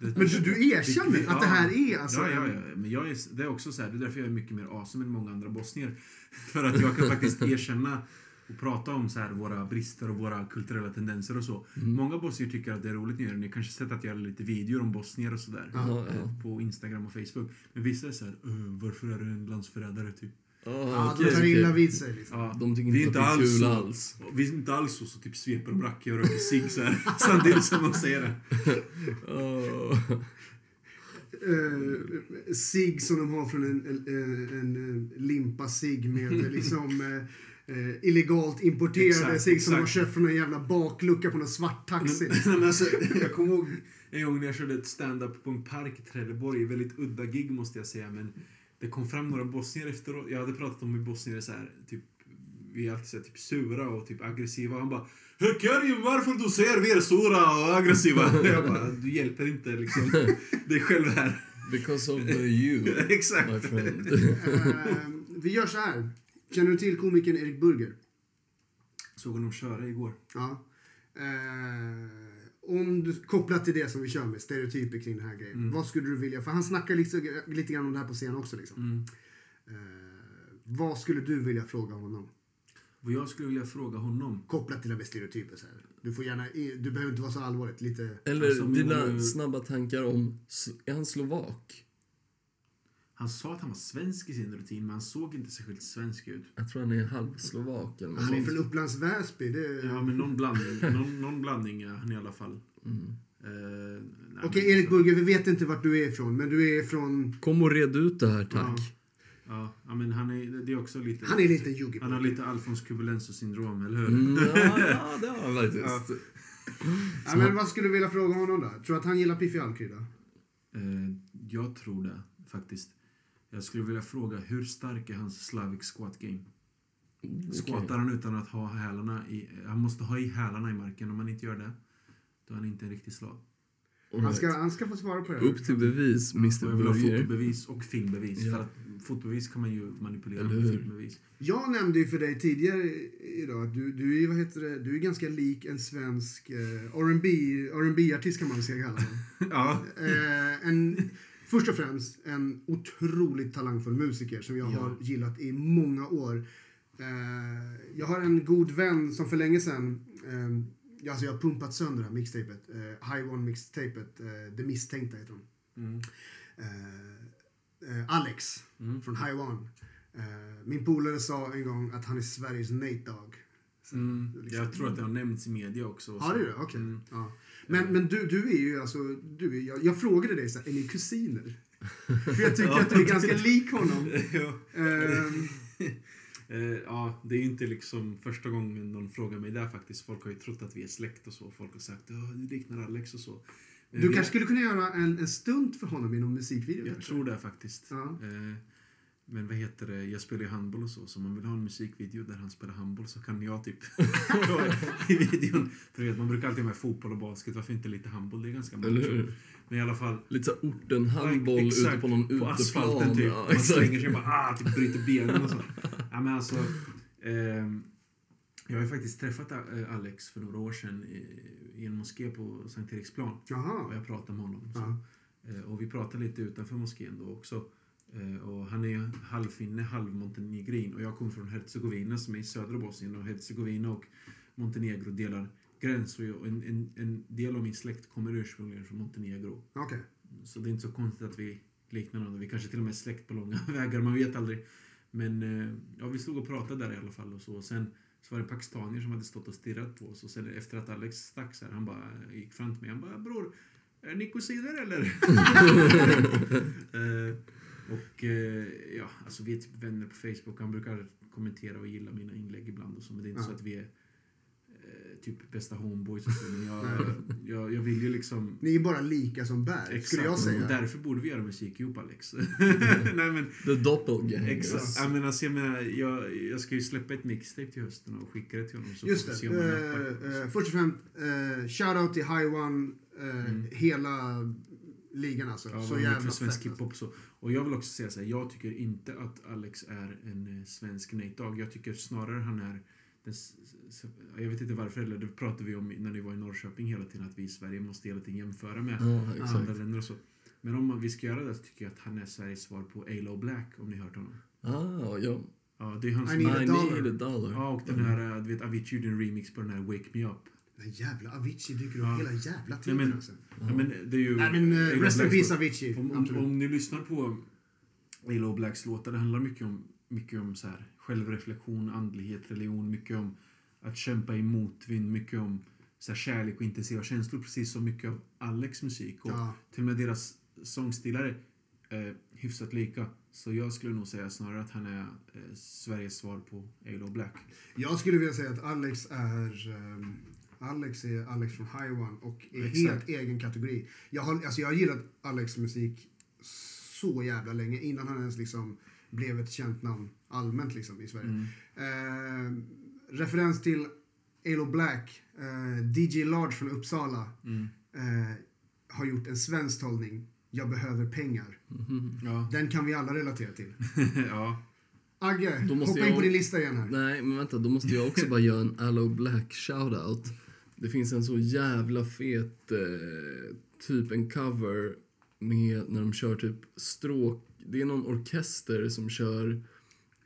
Men du, du erkänner att det här är alltså... Ja, ja, ja. Men jag är, det är också så här, det är därför jag är mycket mer awesome än många andra bosnier. <laughs> För att jag kan faktiskt <laughs> erkänna och prata om så här våra brister och våra kulturella tendenser och så. Många bosnier tycker att det är roligt när jag gör det. Ni kanske sett att jag gör lite videor om bosnier och sådär. Ja, ja. På Instagram och Facebook. Men vissa är så här, "Öh, varför är du en landsförrädare typ? Ah, Ja, de tar illa vid sig liksom. Ja, De tycker vi inte är att det är kul alls. Vi är inte alls så, så typ sveper och brackar och röker cigg så här. <laughs> Samtidigt som de säger det. Ah. Uh, sig som de har från en, en, en, limpa sig med liksom eh, eh, illegalt importerade sig som de har köpt från en jävla baklucka på någon svart taxi. <laughs> Men alltså, jag kommer ihåg en gång när jag körde ett stand-up på en park i Trelleborg. Väldigt udda gig måste jag säga. Men det kom fram några bosnier efteråt. Jag hade pratat om hur bosnier är så här, typ, vi är alltid så här, typ sura och typ aggressiva. Han bara Hur Karim, varför du säger vi är sura och aggressiva? <laughs> Jag bara, du hjälper inte liksom. Det är själv här. Because of uh, <laughs> you, my Exakt. friend. <laughs> Eh, vi gör så här. Känner du till komikern Erik Burger? Såg honom köra igår. Ja. Eh, om du, kopplat till det som vi kör med, stereotyper kring den här grejen. Mm. Vad skulle du vilja, för han snackar lite, lite grann om det här på scen också liksom. Mm. Eh, vad skulle du vilja fråga honom? Vad jag skulle vilja fråga honom. Kopplat till det med stereotyper så här. Du får gärna, du behöver inte vara så allvarligt, lite... Eller Alltså, dina du- snabba tankar om, är han slovak? Han sa att han var svensk i sin rutin, men han såg inte särskilt svensk ut. Jag tror han är halvslovak eller Han är från Upplands Väsby, det... Ja, men någon blandning, någon, någon blandning är han i alla fall. Mm. Nej, Okej, men Erik Burger, vi vet inte vart du är ifrån, men du är från... Kom och red ut det här, tack. Ja, ja, men han är, det är också lite... Han är lite juggy. Han har lite Alfons Kubulenso-syndrom, eller hur? Mm, ja, <laughs> ja, det har han faktiskt. Ja, men vad skulle du vilja fråga honom då? Tror du att han gillar Piffi Alkrydda? Eh, jag tror det, faktiskt. Jag skulle vilja fråga, hur stark är hans Slavic squat game? Squattar han utan att ha hälarna i... Han måste ha i hälarna i marken. Om han inte gör det, då är han inte en riktig slav. Han All ska, right. han ska få svara på det. Upp till bevis, Mr jag vill ha Burger. fotobevis och filmbevis. Ja. För att fotobevis kan man ju manipulera Eller med hur? filmbevis. Jag nämnde ju för dig tidigare idag att du, du, är, vad heter det, du är ganska lik en svensk eh, R&B R&B-artist kan man säga kalla. <laughs> Ja. Eh, en, först och främst en otroligt talangfull musiker som jag Ja. har gillat i många år. Eh, jag har en god vän som för länge sedan eh, jag- Alltså jag har pumpat sönder det här mixtapet. Eh, High One mixtapet. Eh, det misstänkta heter de. Mm. Eh, eh, Alex Mm. från High One. Eh, min polare sa en gång att han är Sveriges Nate Dogg. Mm. liksom- Jag tror att det har nämnts i media också. Ja, det? Okej. Mm. Ja. Men, men du, du är ju alltså, du är, jag, jag frågade dig så här, är ni kusiner? För jag tycker <laughs> att du är ganska lik honom. <laughs> ja. Ehm, Eh, ja, det är inte liksom första gången någon frågar mig där faktiskt. Folk har ju trott att vi är släkt och så. Folk har sagt att du liknar Alex och så. Du vi- kanske skulle kunna göra en, en stunt för honom i någon musikvideo? Jag kanske? tror det faktiskt. Ja. Eh, men vad heter det, jag spelar ju handboll och så. Så om man vill ha en musikvideo där han spelar handboll så kan jag typ <laughs> i videon. För vet, man brukar alltid ha med fotboll och basket. Varför inte lite handboll? Det är ganska hur? Men i alla fall. Lite så orten handboll Ja, ute exakt. på någon På uteplan. asfalten typ. Ja, man slänger sig och bara ah, typ bryter benen och så. Ja, men alltså, ehm, jag har faktiskt träffat eh, Alex för några år sedan i, i en moské på Sankt Eriksplan. Och Jaha. jag pratade med honom. Så. Ja. Eh, Och vi pratade lite utanför moskén då också. Eh, Och han är halvfinne, halvmontenegrin. Och jag kommer från Herzegovina som är i södra Bosnien. Och Herzegovina och Montenegro delar gräns. Och en, en, en del av min släkt kommer ursprungligen från Montenegro. Okej. Så det är inte så konstigt att vi liknar varandra. Vi kanske till och med är släkt på långa <laughs> vägar, man vet aldrig. Men eh, ja, vi stod och pratade där i alla fall. Och så. Och sen så var det en pakistanier som hade stått och stirrat på oss. Och sen efter att Alex stack så här, han bara gick fram till mig. Han bara, bror, är ni kusiner eller? <laughs> och eh, ja, alltså vi är typ vänner på Facebook. Han brukar kommentera och gilla mina inlägg ibland och så. Men det är inte Ja. så att vi är eh, typ bästa homeboys och så. Men jag, jag, jag vill ju liksom Ni är bara lika som bär, skulle jag och säga. därför borde vi göra musik ihop Alex. <laughs> Nej men The doppelganger. exakt. Jag menar, alltså, jag, menar jag, jag ska ju släppa ett mixtape till hösten och skicka det till honom. Så Just det. Uh, uh, först och främst, uh, shoutout till High One. eh, Mm. Hela ligan alltså. Ja, så jävla svensk fett. Alltså. hiphop och så. Och jag vill också säga så här, jag tycker inte att Alex är en eh, svensk Nate Dogg. Jag tycker snarare han är den, jag vet inte varför, eller det pratade vi om när ni var i Norrköping hela tiden, att vi i Sverige måste hela tiden jämföra med Ja, exakt. andra länder och så. Men om man- vi ska göra det så tycker jag att han är Sveriges svar på Alo Black, om ni hört honom. Ah, ja. Ja, det är hans... I need a dollar. need a dollar. Ja, och den här, äh, du vet, Avicii gjorde en remix på den här Wake Me Up. Den jävla Avicii dyker upp Ja. hela jävla Nej, tiden men, alltså. ja, men det är ju... Nej men uh, rest in peace. Avicii. Om, om, om ni lyssnar på Alo Blacks låtar, det handlar mycket om, mycket om så här, självreflektion, andlighet, religion, mycket om att kämpa i motvind, mycket om så här, kärlek och intensiva känslor, precis som mycket av Alex musik. Och Ja. till och med deras sångstilar är eh, hyfsat lika. Så jag skulle nog säga snarare att han är eh, Sveriges svar på Alo Black. Jag skulle vilja säga att Alex är ehm, Alex är Alex från High One och är Exakt. helt egen kategori. Jag har, alltså jag har gillat Alex musik så jävla länge innan han ens liksom blev ett känt namn allmänt liksom i Sverige. Mm. Eh, referens till Alo Black, eh, DJ Large från Uppsala Mm. eh, har gjort en svensk tolkning. Jag behöver pengar. Mhm. Ja. Den kan vi alla relatera till. <laughs> ja. Agge, hoppa in jag- på din lista igen här. Nej, men vänta, då måste jag också bara göra en Allo Black shoutout. Det finns en så jävla fet, eh, typ en cover med när de kör typ stråk. Det är någon orkester som kör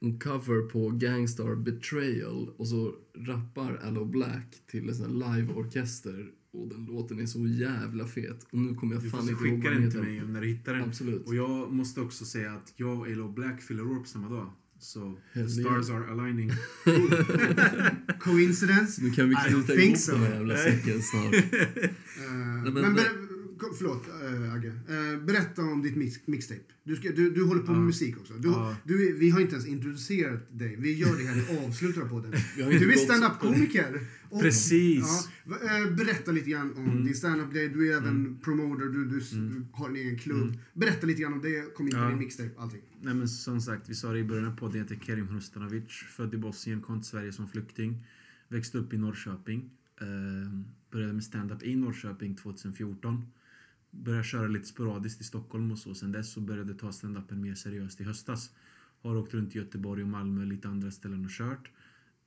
en cover på Gangstar Betrayal och så rappar Allo Black till en sån live-orkester och den låten är så jävla fet. Och nu kommer jag Du fan inte ihåg skicka den till mig när du hittar den. Absolut. Och jag måste också säga att jag och Alo Black fyller år på samma dag. Så Hell stars are aligning. <laughs> Coincidence? Nu kan vi knyta think ihop so. den här jävla säcken snart. <laughs> Eh, men, men- ber- förlåt, uh, Agge. Eh, berätta om ditt mix, mixtape. Du, ska, du, du håller på med Ja. musik också. Du, Ja. du, vi har inte ens introducerat dig. Vi gör det här i avslutet av podden. <laughs> Vi har inte Du är stand-up-komiker. Precis. Ja, eh, berätta lite grann om Mm. din stand-up-grej. Du är även promoter, du, du, du har en egen klubb. Berätta lite grann om det. Kom in på Mm. Din mixtape, allting. Nej men som sagt, vi sa det i början av podden, jag heter Kerim Hrustanovic. Född i Bosnien, kom till Sverige som flykting. Växte upp i Norrköping. Eh, började med stand-up i Norrköping 2014. Började köra lite sporadiskt i Stockholm och så. Sen dess så började jag ta stand-upen mer seriöst i höstas. Har åkt runt i Göteborg och Malmö och lite andra ställen och kört.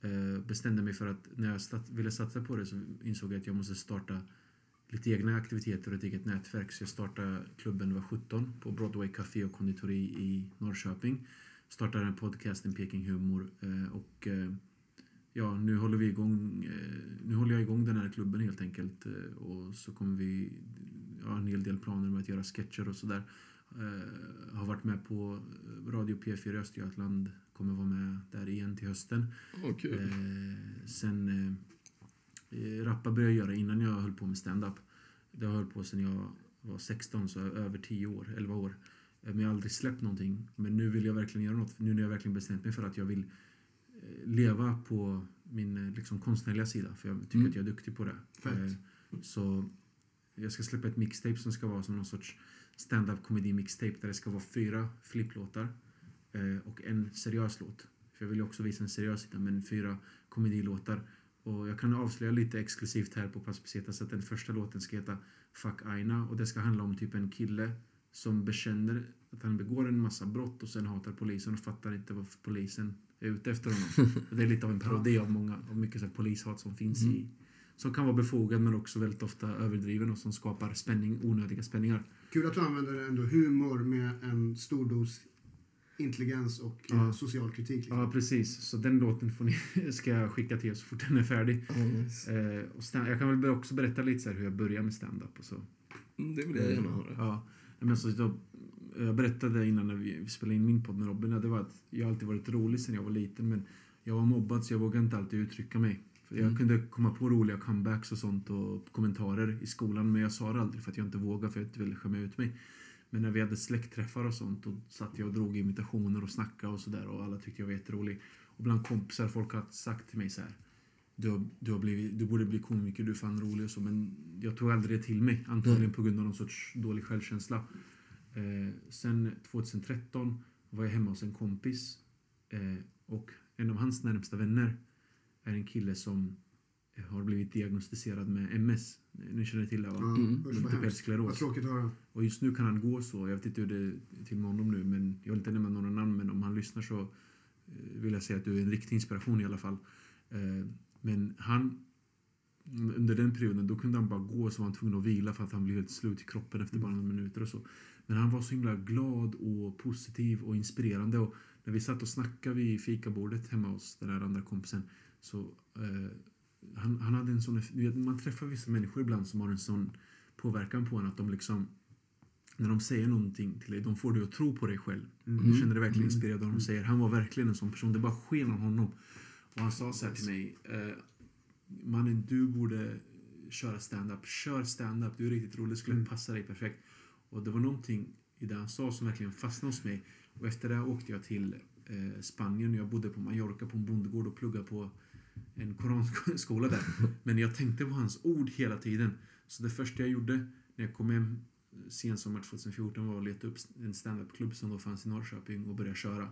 Eh, bestämde mig för att när jag stat- ville satsa på det så insåg jag att jag måste starta lite egna aktiviteter och ett eget nätverk. Så jag startade klubben när jag var 17 på Broadway Café och konditori i Norrköping. Startade en podcast, en Peking Humor. Eh, och eh, ja, nu håller vi igång, nu håller jag igång den här klubben helt enkelt. Och så kommer vi ha en hel del planer med att göra sketcher och sådär. Eh, har varit med på Radio P4 i Östergötland. Kommer vara med där igen till hösten. Kul. Eh, sen eh, rappa började jag göra innan jag höll på med stand-up. Det har jag hållit på sedan jag var 16, så över 10 år, 11 år. Men jag har aldrig släppt någonting. Men nu vill jag verkligen göra något. Nu när jag verkligen bestämt mig för att jag vill leva på min liksom, konstnärliga sida. För jag tycker Mm. att jag är duktig på det. Fett. Så jag ska släppa ett mixtape som ska vara som någon sorts stand-up komedi mixtape där det ska vara fyra flipplåtar eh, och en seriös låt. För jag vill ju också visa en seriös sida, men fyra komedilåtar. Och jag kan avslöja lite exklusivt här på Pass Pesetas att den första låten ska heta Fuck Aina och det ska handla om typ en kille som bekänner att han begår en massa brott och sen hatar polisen och fattar inte varför polisen är ute efter honom. <laughs> Det är lite av en parodi av många, av mycket så polishat som finns i som kan vara befogad men också väldigt ofta överdriven och som skapar spänning, onödiga spänningar. Kul att du använder ändå humor med en stor dos intelligens och eh, Ja. social kritik. Liksom. Ja, precis. Så den låten får ni, <laughs> ska jag skicka till er så fort den är färdig. Nice. Eh, och stand, jag kan väl också berätta lite så här hur jag började med stand-up och så. Mm, Det vill jag gärna höra. Ja. Men så, jag, jag berättade innan när vi, vi spelade in min podd med Robin att det var att jag alltid varit rolig sen jag var liten men jag var mobbad så jag vågade inte alltid uttrycka mig. Jag Mm. kunde komma på roliga comebacks och sånt och kommentarer i skolan men jag sa det aldrig för att jag inte vågade för att jag inte ville skämma ut mig. Men när vi hade släktträffar och sånt då satt jag och drog imitationer och snackade och sådär och alla tyckte jag var jätterolig. Och bland kompisar folk har sagt till mig så här du, har, du, har blivit, du borde bli komiker, du är fan rolig och så. Men jag tog aldrig det till mig. Antagligen på grund av någon sorts dålig självkänsla. Eh, sen 2013 var jag hemma hos en kompis. Eh, och en av hans närmsta vänner är en kille som har blivit diagnostiserad med MS. Ni känner till det va? Mm. Multipel skleros. Att höra. Och just nu kan han gå så. Jag vet inte hur det är till med honom nu, men jag vill inte nämna några namn, men om han lyssnar så eh, vill jag säga att du är en riktig inspiration i alla fall. Eh, men han, under den perioden, då kunde han bara gå så var han tvungen att vila för att han blev helt slut i kroppen efter bara några minuter och så. Men han var så himla glad och positiv och inspirerande. Och när vi satt och snackade vid fikabordet hemma hos den där andra kompisen så eh, han, han hade en sån, man träffar vissa människor ibland som har en sån påverkan på en att de liksom när de säger någonting till dig, de får dig att tro på dig själv. Du känner dig verkligen inspirerad av de säger. Han var verkligen en sån person. Det bara sken av honom. Och han sa så här till mig. Eh, Mannen, du borde köra stand-up. Kör stand-up. Du är riktigt rolig. Det skulle passa dig perfekt. Och det var någonting i det han sa som verkligen fastnade hos mig. Och efter det åkte jag till eh, Spanien. Jag bodde på Mallorca på en bondgård och pluggade på en koranskola där. Men jag tänkte på hans ord hela tiden. Så det första jag gjorde när jag kom hem sensommar 2014 var att leta upp en standupklubb som då fanns i Norrköping och börja köra.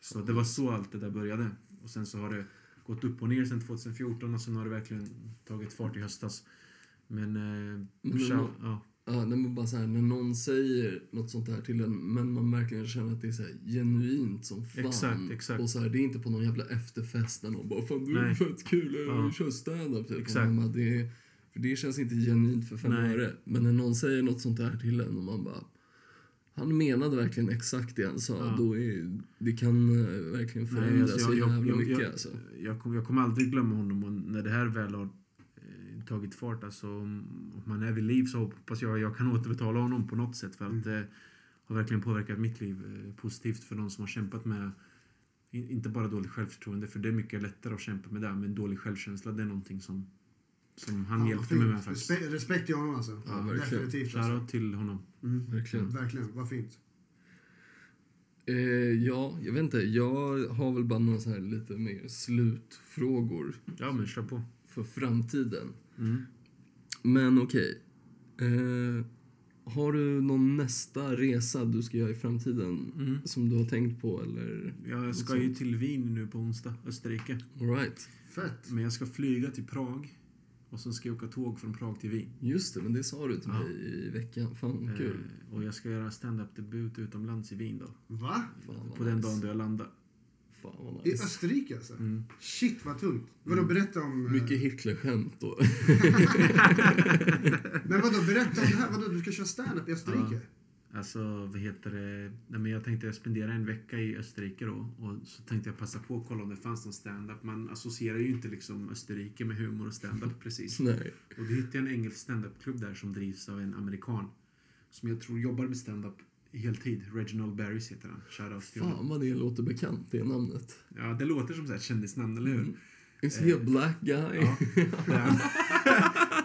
Så det var så allt det där började. Och sen så har det gått upp och ner sen 2014 och sen har det verkligen tagit fart i höstas. Men... Eh, Men nå- ja. Ja, nej, men bara så här, när någon säger något sånt här till en, men man verkligen känner att det är så genuint som fan. Exakt, exakt. Och så här, det är inte på någon jävla efterfest där någon bara fan du är fett kul, jag Ja. kör standup. Typ. Exakt. Man det, är- för det känns inte genuint för fem Nej. öre. Men när någon säger något sånt här till en och man bara han menade verkligen exakt det han sa. Ja. Då är, det kan eh, verkligen förändra alltså, så jag- jag- jävla jag- mycket. jag- alltså. Jag, kom, jag kommer aldrig glömma honom och när det här väl har tagit fart, alltså om man är vid liv så hoppas jag jag kan återbetala honom på något sätt för att det har verkligen påverkat mitt liv eh, positivt för de som har kämpat med in- inte bara dåligt självförtroende, för det är mycket lättare att kämpa med det, men dålig självkänsla, det är någonting som, som han Ja, hjälpte mig med faktiskt. Respe- respekt till honom alltså. Ja, verkligen. Definitivt. Alltså. Till honom. Mm. Verkligen. Verkligen, vad fint. Eh, ja, jag vet inte. Jag har väl bara några så här lite mer slutfrågor Ja, men kör på. för framtiden. Mm. Men okej. Eh, har du någon nästa resa du ska göra i framtiden Mm. som du har tänkt på? Eller? Jag ska ju till Wien nu på onsdag, Österrike. All right. Fett. Men jag ska flyga till Prag och sen ska jag åka tåg från Prag till Wien. Just det, men det sa du till Ja. mig i veckan. Fan, kul. Eh, och jag ska göra stand-up-debut utomlands i Wien då. Va? Fan, vad På den nice. dagen då jag landar. Fan, vad I nice. Österrike alltså? Mm. Shit vad tungt. Vadå berätta om... eh, Mycket Hitler-skämt då. <laughs> Men vadå berätta om det här. Vadå du ska köra stand-up i Österrike? Alltså, vad heter det? Nej, men jag tänkte spendera en vecka i Österrike då. Och så tänkte jag passa på att kolla om det fanns någon stand-up. Man associerar ju inte liksom Österrike med humor och stand-up <laughs> precis. Nej. Och då hittade jag en engelsk stand-up-klubb där som drivs av en amerikan. Som jag tror jobbar med stand-up heltid. Reginald Barrys heter han. Shoutout till. Fan vad det låter bekant, det namnet. Ja, det låter som ett kändisnamn, eller hur? Mm. Is he a black guy? Ja. <laughs>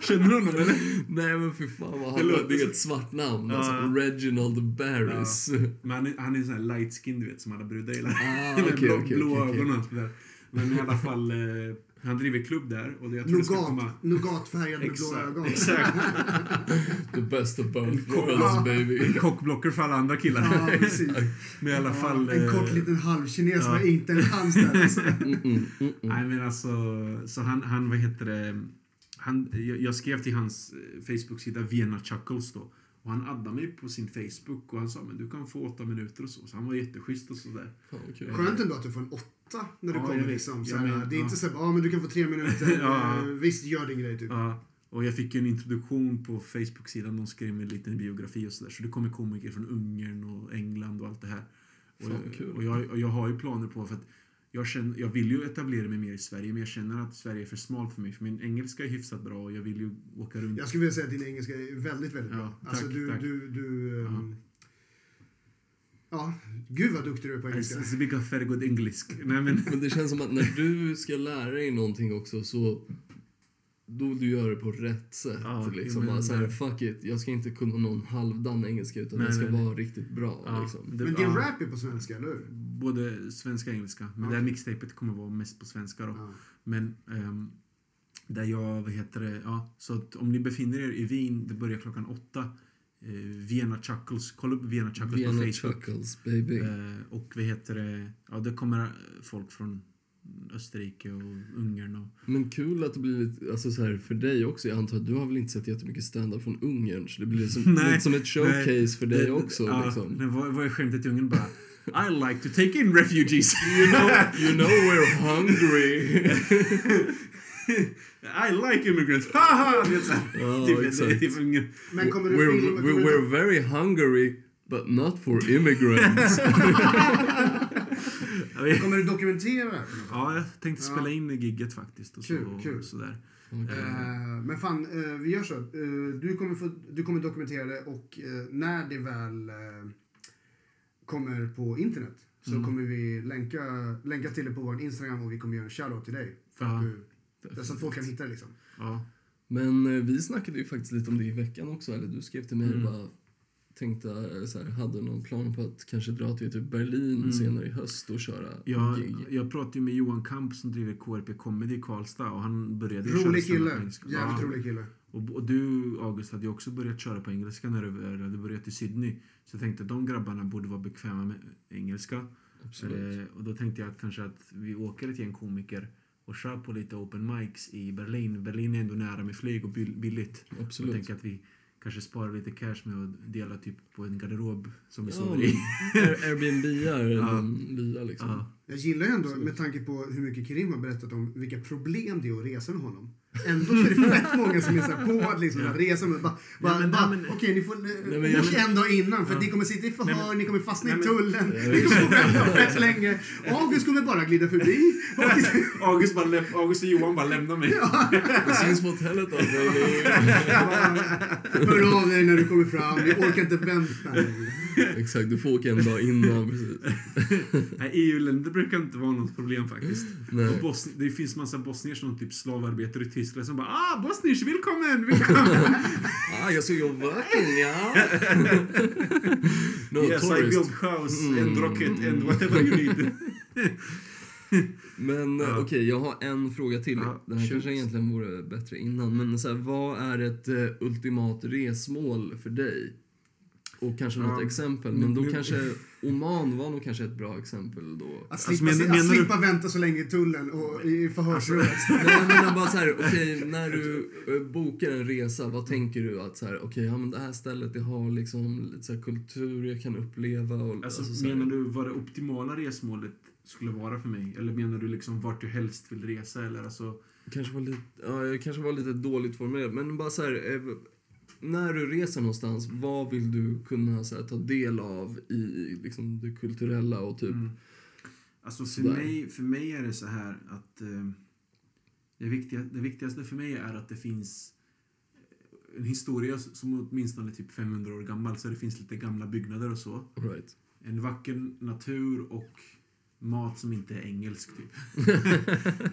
Känner du honom eller? Nej men för fan vad han låter det är så- ett svart namn. Ja. Alltså, Reginald Barris. Men han är, han är sån här light skin, du vet, som alla brudar gillar. Ah, <laughs> Med okej, blå, okej, blå okej. ögon och sådär. Men i alla fall, eh, han driver klubb där. Och jag tror det ska komma... Nougat, nougatfärgad med blå ögon. exakt. <laughs> The best of both worlds En baby. kockblocker för alla andra killar. Ja, precis. <laughs> Men i alla fall... Ja, en eh, kort liten halvkines ja. med inte en chans där. Alltså. <laughs> Nej men alltså, så han, han vad heter det? Han, jag, jag skrev till hans eh, Facebook-sida Vienna Chuckles då. Och han addade mig på sin Facebook och han sa men du kan få åtta minuter och så. Så han var jätteschysst och sådär. Fan kul. Skönt ändå att du får en åtta när du Ja, kommer. jag. Liksom. Så Ja, här, men- det är ja. inte så att ah, men du kan få tre minuter. <laughs> Ja. Eh, Visst, gör din grej typ. Ja, och jag fick ju en introduktion på Facebook-sidan. De skrev en liten biografi och sådär. Så det kommer komiker från Ungern och England och allt det här. Och, Fan, kul. och, jag, och jag har ju planer på för att jag, känner, jag vill ju etablera mig mer i Sverige men jag känner att Sverige är för smalt för mig. För min engelska är hyfsat bra och jag vill ju åka runt. Jag skulle vilja säga att din engelska är väldigt, väldigt Ja, bra. tack, alltså du, tack. du, du... Ja. ehm, Ja, gud vad duktig du är på engelska. It's, it's a very good English. Nej men... Men det känns som att när du ska lära dig någonting också så då du gör det på rätt sätt. Ja, liksom. men- så här, fuck it, jag ska inte kunna någon halvdan engelska utan Nej, det ska nej, nej. vara riktigt bra. Ja, Liksom. det- Men din ja, rap är på svenska, eller hur? Både svenska och engelska. Men det här mixtapet kommer vara mest på svenska då. Ja. Men ehm, där jag, vad heter det, ja. Så att om ni befinner er i Wien, det börjar klockan åtta. Eh, Vienna Chuckles, kolla upp Vienna Chuckles Vienna på Facebook. Chuckles baby. Eh, och vad heter det, ja det kommer folk från Österrike och Ungern. Och, Men kul att det blir lite, alltså så här, för dig också. Jag antar att du har väl inte sett jättemycket stand-up från Ungern så det blir som, <laughs> Nej, lite som ett showcase nej, för dig det- också. Ja, liksom. det var, var skämtet i Ungern bara I like to take in refugees. you, know, you know we're hungry. <laughs> I like immigrants. <laughs> Haha! Så <laughs> typ, Ungern. Men kommer du we're, filma... we're, we're very hungry but not for immigrants. <laughs> Kommer du dokumentera det? Ja, jag tänkte Ja. spela in gigget faktiskt. Och så, Kul, kul. Och sådär. Eh, men fan, eh, vi gör så. Eh, du, kommer få, du kommer dokumentera det och eh, när det väl eh, kommer på internet så Mm. kommer vi länka, länka till det på vår Instagram och vi kommer göra en shoutout till dig. För att du, så att folk kan hitta det liksom. Ja. Men eh, vi snackade ju faktiskt lite om det i veckan också. Eller du skrev till mig Mm. och bara tänkte eh, så här, hade någon plan på att kanske dra till typ Berlin Mm. senare i höst och köra Jag, gig. jag pratade ju med Johan Kamp som driver KRP Comedy i Karlstad och han började köra Rolig stand-up kille. Jävligt Ja. rolig kille. Och, och du, August, hade ju också börjat köra på engelska när du hade börjat i Sydney. Så jag tänkte att de grabbarna borde vara bekväma med engelska. Absolut. Eh, och då tänkte jag att kanske att vi åker ett gäng komiker och kör på lite open mics i Berlin. Berlin är ändå nära med flyg och bill- billigt. Och Absolut. tänker att vi kanske sparar lite cash med att dela typ på en garderob som vi Ja, sover i. Air- <laughs> Airbnb-ar Ja. en lya liksom. Ja. Jag gillar ju ändå, med tanke på hur mycket Kirim har berättat om vilka problem det är att resa med honom. Ändå så är det fett många som är så på att liksom Ja. resa med. Bara, bara, men- bara, nej, Okej, ni får Nej, åk en dag innan för Ja. ni kommer sitta i förhör, Nej, ni kommer fastna i nej, men- tullen, ni kommer få vänta fett länge. August kommer bara glida förbi. <laughs> August, bara August och Johan bara lämnar mig. Vi syns på hotellet då. <laughs> Hör av dig när du kommer fram, vi orkar inte vänta. <laughs> Exakt, du får åka en dag innan. Precis. <laughs> Nej, EU-länder brukar inte vara något problem faktiskt. Det finns massa bosnier som typ slavarbetare i Tyskland som bara ah, bosniers, välkommen, välkommen! <laughs> Ah, jag your working, ja. no, yes, I tourist. build house and Mm. rocket and whatever you need. Men eh, Ja. okej, jag har en fråga till. Ja, Den här kanske egentligen vore bättre innan. Men så här, vad är ett eh, ultimat resmål för dig? Och kanske något Ja. exempel. Men då kanske Oman var nog kanske ett bra exempel då. Att Alltså, slippa, menar- att menar du- slippa vänta så länge i tullen och i förhörsrummet. Nej, men bara så här, okej, när du eh, bokar en resa, vad tänker du att så här, okej, ja men det här stället det har liksom lite så här kultur jag kan uppleva och Alltså, alltså, menar du vad det optimala resmålet skulle vara för mig? Eller menar du liksom vart du helst vill resa? Eller alltså, kanske var lite, ja, jag kanske var lite dåligt formulerad, men bara så här, eh, när du reser någonstans, vad vill du kunna så här, ta del av i liksom, det kulturella och typ, Mm. Alltså för Sådär. mig, för mig är det så här att eh, det, viktiga, det viktigaste för mig är att det finns en historia som åtminstone är typ 500 år gammal så det finns lite gamla byggnader och så. right. En vacker natur och mat som inte är engelsk typ. <laughs>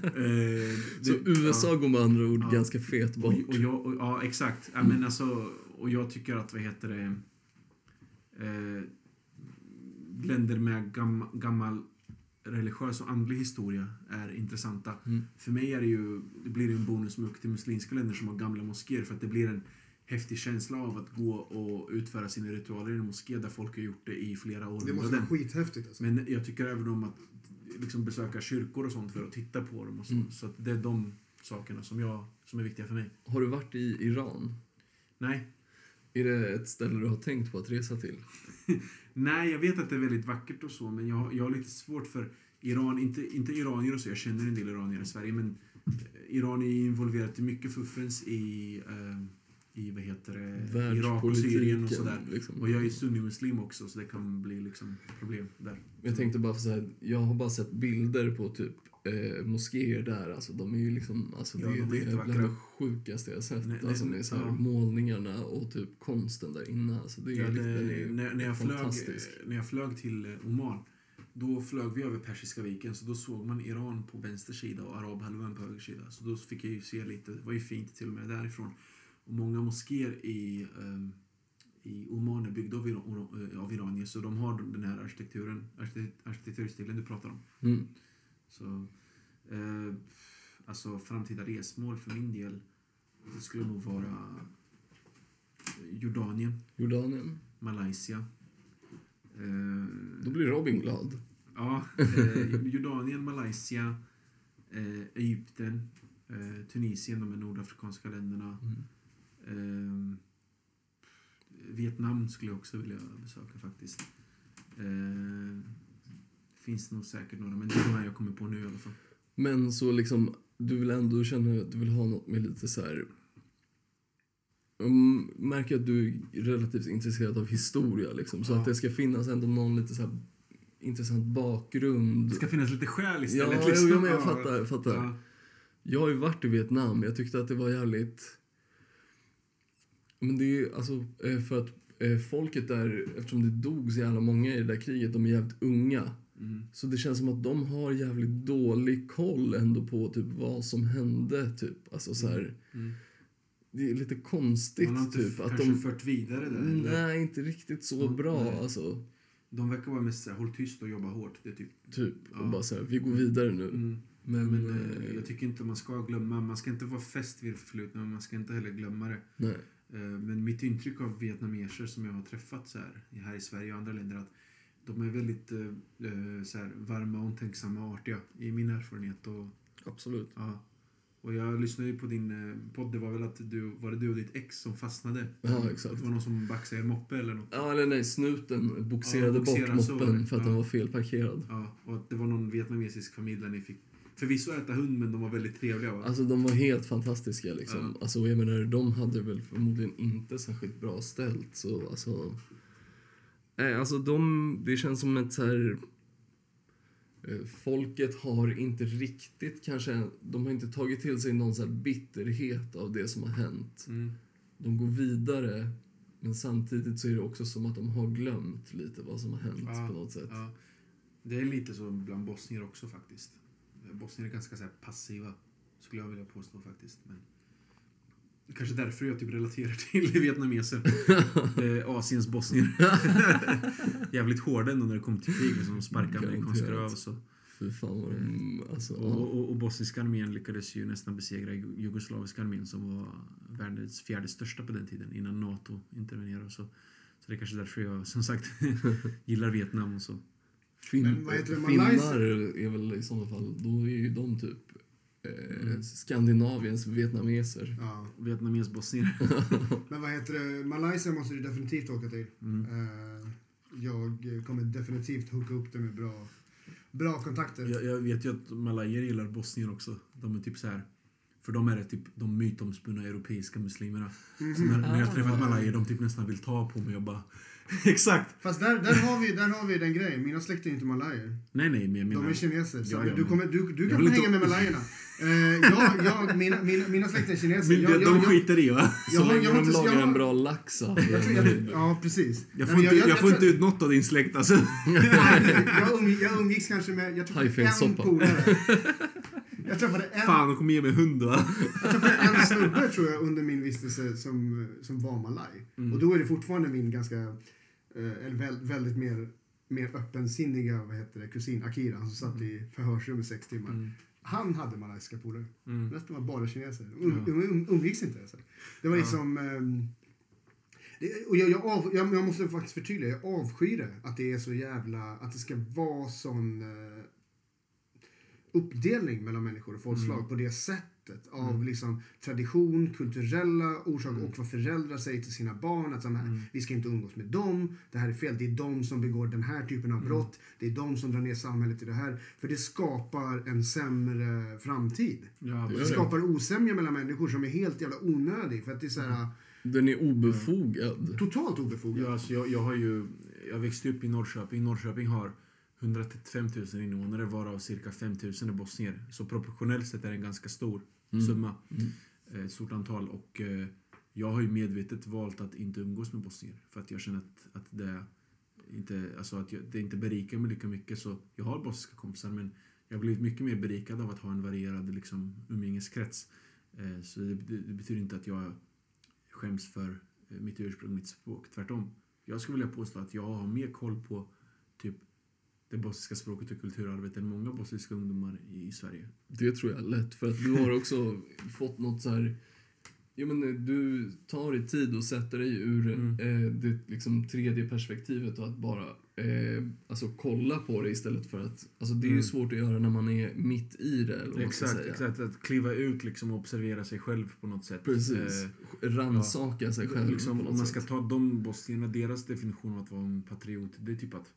Eh, Så det- USA ja. går med andra ord Ja. ganska fet bort. Och, och jag, och, ja, exakt. Ja, men alltså, och jag tycker att, vad heter det, eh, länder med gam, gammal religiös och andlig historia är intressanta. Mm. För mig är det ju, det blir en bonus att åka till muslimska länder som har gamla moskéer för att det blir en häftig känsla av att gå och utföra sina ritualer i en moské där folk har gjort det i flera Det måste vara skithäftigt alltså. Men jag tycker även om att liksom besöka kyrkor och sånt för att titta på dem och så. Mm. Så att det är de sakerna som, jag, som är viktiga för mig. Har du varit i Iran? Nej, Är det ett ställe du har tänkt på att resa till? <laughs> Nej, jag vet att det är väldigt vackert och så, men jag, jag har lite svårt för Iran, inte, inte iranier och så, jag känner en del iranier i Sverige, men eh, Iran är involverat i mycket fuffens i, eh, i vad heter det, Irak och Syrien och sådär. Liksom. Och jag är sunnimuslim också, så det kan bli liksom problem där. Jag tänkte bara så här, jag har bara sett bilder på typ eh, moskéer där. Alltså de är ju liksom, alltså Ja, det, de är det är bland det sjukaste jag sett. Nej, nej, alltså med så här, ja. målningarna och typ konsten där inne. Alltså det är, Ja, är det, ju när, när, jag flög, fantastisk. när jag flög till eh, Oman, då flög vi över Persiska viken, så då såg man Iran på vänster sida och Arabhalvön på höger sida. Så då fick jag ju se lite, det var ju fint till och med därifrån. Många moskéer i, ehm, i Oman är byggda av, Iran, av iranier, så de har den här arkitekturen, arkite- arkitekturstilen du pratar om. Mm. Så, eh, alltså framtida resmål för min del, det skulle nog vara Jordanien. Jordanien. Malaysia. Eh, Då blir Robin glad. ja, eh, Jordanien, Malaysia, Eh, Egypten, eh, Tunisien, de nordafrikanska länderna. Mm. Eh, Vietnam skulle jag också vilja besöka faktiskt. Eh, finns nog säkert några, men det är de här jag kommer på nu i alla fall. Men så liksom, du vill ändå känna att du vill ha något med lite så här... Jag märker att du är relativt intresserad av historia liksom. Så Ja. att det ska finnas ändå någon lite så här intressant bakgrund. Det ska finnas lite själ Ja, istället. jo, liksom. ja, men jag Ja. fattar. Jag, fattar. Ja. jag har ju varit i Vietnam. Jag tyckte att det var jävligt... Men det är alltså eh, för att eh, folket där, eftersom det dog så jävla många i det där kriget, de är jävligt unga. Mm. Så det känns som att de har jävligt dålig koll ändå på typ vad som hände. Typ. Alltså så här, Mm. Det är lite konstigt Man har inte typ. Att de, fört vidare det. eller? nej, inte riktigt så Mm, bra. nej. Alltså, De verkar vara mest såhär, håll tyst och jobba hårt. Det är typ. typ. Ja. Och bara så här, vi går vidare nu. Mm. Men, Men eh, eh, jag tycker inte man ska glömma, man ska inte vara fäst vid det förflutna, men man ska inte heller glömma det. nej. Eh, Men mitt intryck av vietnameser som jag har träffat så här, här i Sverige och andra länder är att de är väldigt eh, eh, så här, varma, omtänksamma och artiga i min erfarenhet. Och, Absolut. ja. och jag lyssnade ju på din podd, det var väl att du, var det du och ditt ex som fastnade? Ja, exakt. Det var någon som baxade er moppe eller något? Ja, eller nej, snuten boxerade Ja, bort så moppen för att den Ja. var felparkerad. Ja, och att det var någon vietnamesisk familj där ni fick förvisso äta hund men de var väldigt trevliga va? Alltså de var helt fantastiska liksom. Ja. Alltså jag menar, de hade väl förmodligen inte särskilt bra ställt så alltså. Nej, alltså de, det känns som ett så här. eh, Folket har inte riktigt kanske, de har inte tagit till sig någon så här bitterhet av det som har hänt. Mm. De går vidare, men samtidigt så är det också som att de har glömt lite vad som har hänt Ja, på något sätt. Ja. Det är lite så bland bosnier också faktiskt. Bosnier är ganska så här, passiva, skulle jag vilja påstå faktiskt. Men kanske därför jag typ relaterar till <laughs> vietnameser. <laughs> eh, Asiens bosnier. <laughs> Jävligt hårda ändå när det kommer till krig, liksom sparkar amerikanska röv och så. Fy fan vad de, alltså. Och, och, och bosniska armén lyckades ju nästan besegra ju- jugoslaviska armén som var världens fjärde största på den tiden innan NATO intervenerade. och Så, så det är kanske därför jag som sagt gillar Vietnam och så. Fin, Men vad heter det, finnar är väl i sådana fall, då är ju de typ eh, Mm. Skandinaviens vietnameser. Ja. Vietnames bosnier. <laughs> Men vad heter det, Malaysia måste du definitivt åka till. Mm. Eh, jag kommer definitivt hooka upp det med bra, bra kontakter. Jag, jag vet ju att malajer gillar bosnier också. De är typ så här. För de är det typ de mytomspunna europeiska muslimerna. Så när, när jag träffat malajer, de typ nästan vill ta på mig och bara... <laughs> Exakt! Fast där, där, har vi, där har vi den grejen. Mina släkt är inte malajer. Nej, nej, men jag De är kineser. Så Ja, ja, du, kommer, du, du kan få inte- hänga med malajerna. <laughs> Eh, jag, jag, mina, mina, mina släkt är kineser. Men jag, jag, de jag, skiter i va? Så jag länge jag de lagar en bra lax. Ja, precis. Jag får inte, jag, får inte ut något av din släkt alltså. <laughs> jag, umg, jag umgicks kanske med, jag tror en polare. Jag träffade en, Fan, de kommer ge mig hund va? jag träffade en snubbe tror jag under min vistelse som, som var malaj. Mm. Och då är det fortfarande min ganska, eller väl, väldigt mer, mer öppensinniga vad heter det, kusin Akira som satt i förhörsrum i sex timmar. Mm. Han hade malajska polare. Mm. Resten var bara kineser. Um, Ja. um, umgicks inte ens. Det var Ja. liksom... ehm, det, och jag, jag, av, jag, jag måste faktiskt förtydliga, jag avskyr det. Att det är så jävla... Att det ska vara sån eh, uppdelning mellan människor och folkslag Mm. på det sättet. Av liksom tradition, kulturella orsaker och vad föräldrar säger till sina barn. Att så här, Mm. vi ska inte umgås med dem. Det här är fel. Det är de som begår den här typen av brott. Det är de som drar ner samhället i det här. För det skapar en sämre framtid. Ja, Det Det skapar osämja mellan människor som är helt jävla onödig. För att det är så här, Den är obefogad. totalt obefogat. Ja, alltså jag, jag har ju... Jag växte upp i Norrköping. Norrköping har 135 000 invånare varav cirka 5 000 är bosnier. Så proportionellt sett är det en ganska stor summa. Eh, Ett stort antal. Och eh, jag har ju medvetet valt att inte umgås med bosnier. För att jag känner att, att det inte, alltså att jag, det inte berikar mig lika mycket. Så jag har bosniska kompisar men jag har blivit mycket mer berikad av att ha en varierad liksom, umgängeskrets. Eh, så det, det, betyder inte att jag skäms för eh, mitt ursprung, mitt språk. Tvärtom. Jag skulle vilja påstå att jag har mer koll på det bosniska språket och kulturarvet än många bosniska ungdomar i, Sverige. Det tror jag lätt. För att du har också fått något så här Ja, men eh, du tar dig tid och sätter dig ur Mm. eh, det liksom, tredje perspektivet och att bara eh, alltså, kolla på det istället för att... Alltså, det är ju Mm. svårt att göra när man är mitt i det. Eller Exakt, exakt. Att kliva ut liksom och observera sig själv på något sätt. Precis. Eh, Ransaka sig själv liksom, om man sätt. ska ta de bosnierna, deras definition av att vara en patriot, det är typ att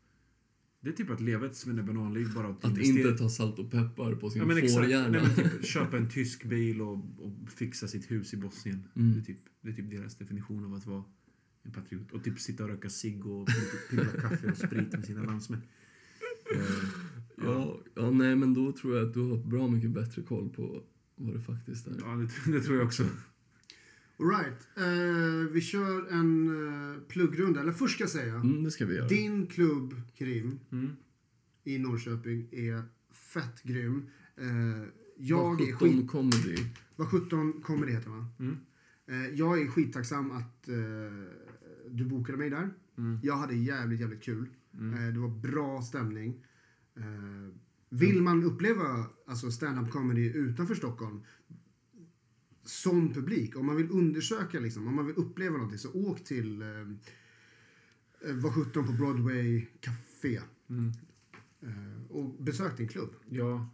det är typ att leva ett svennebananliv bara att, Att investera- inte ta salt och peppar på sin Ja, fårhjärna. Typ, <laughs> köpa en tysk bil och, och fixa sitt hus i Bosnien. Mm. Det, är typ, det är typ deras definition av att vara en patriot. Och typ sitta och röka cigg och <laughs> pilla kaffe och sprit med sina landsmän. Eh, Ja, ja, nej men då tror jag att du har bra mycket bättre koll på vad det faktiskt är. ja, det, det tror jag också. Alright, eh, vi kör en eh, pluggrunda. Eller först ska jag säga. Mm, det ska vi göra. Din klubb, Krim, Mm. i Norrköping är fett grym. Eh, jag Vad är 17 skit... comedy. Vad 17 kommer det heter va? Mm. Eh, jag är skittacksam att du bokade mig där. Mm. Jag hade jävligt, jävligt kul. Mm. Det var bra stämning. Vill man uppleva alltså stand-up comedy utanför Stockholm som publik, om man vill undersöka, liksom, om man vill uppleva någonting, så åk till eh, eh, Var 17 på Broadway Café Mm. eh, och besök din klubb. Ja,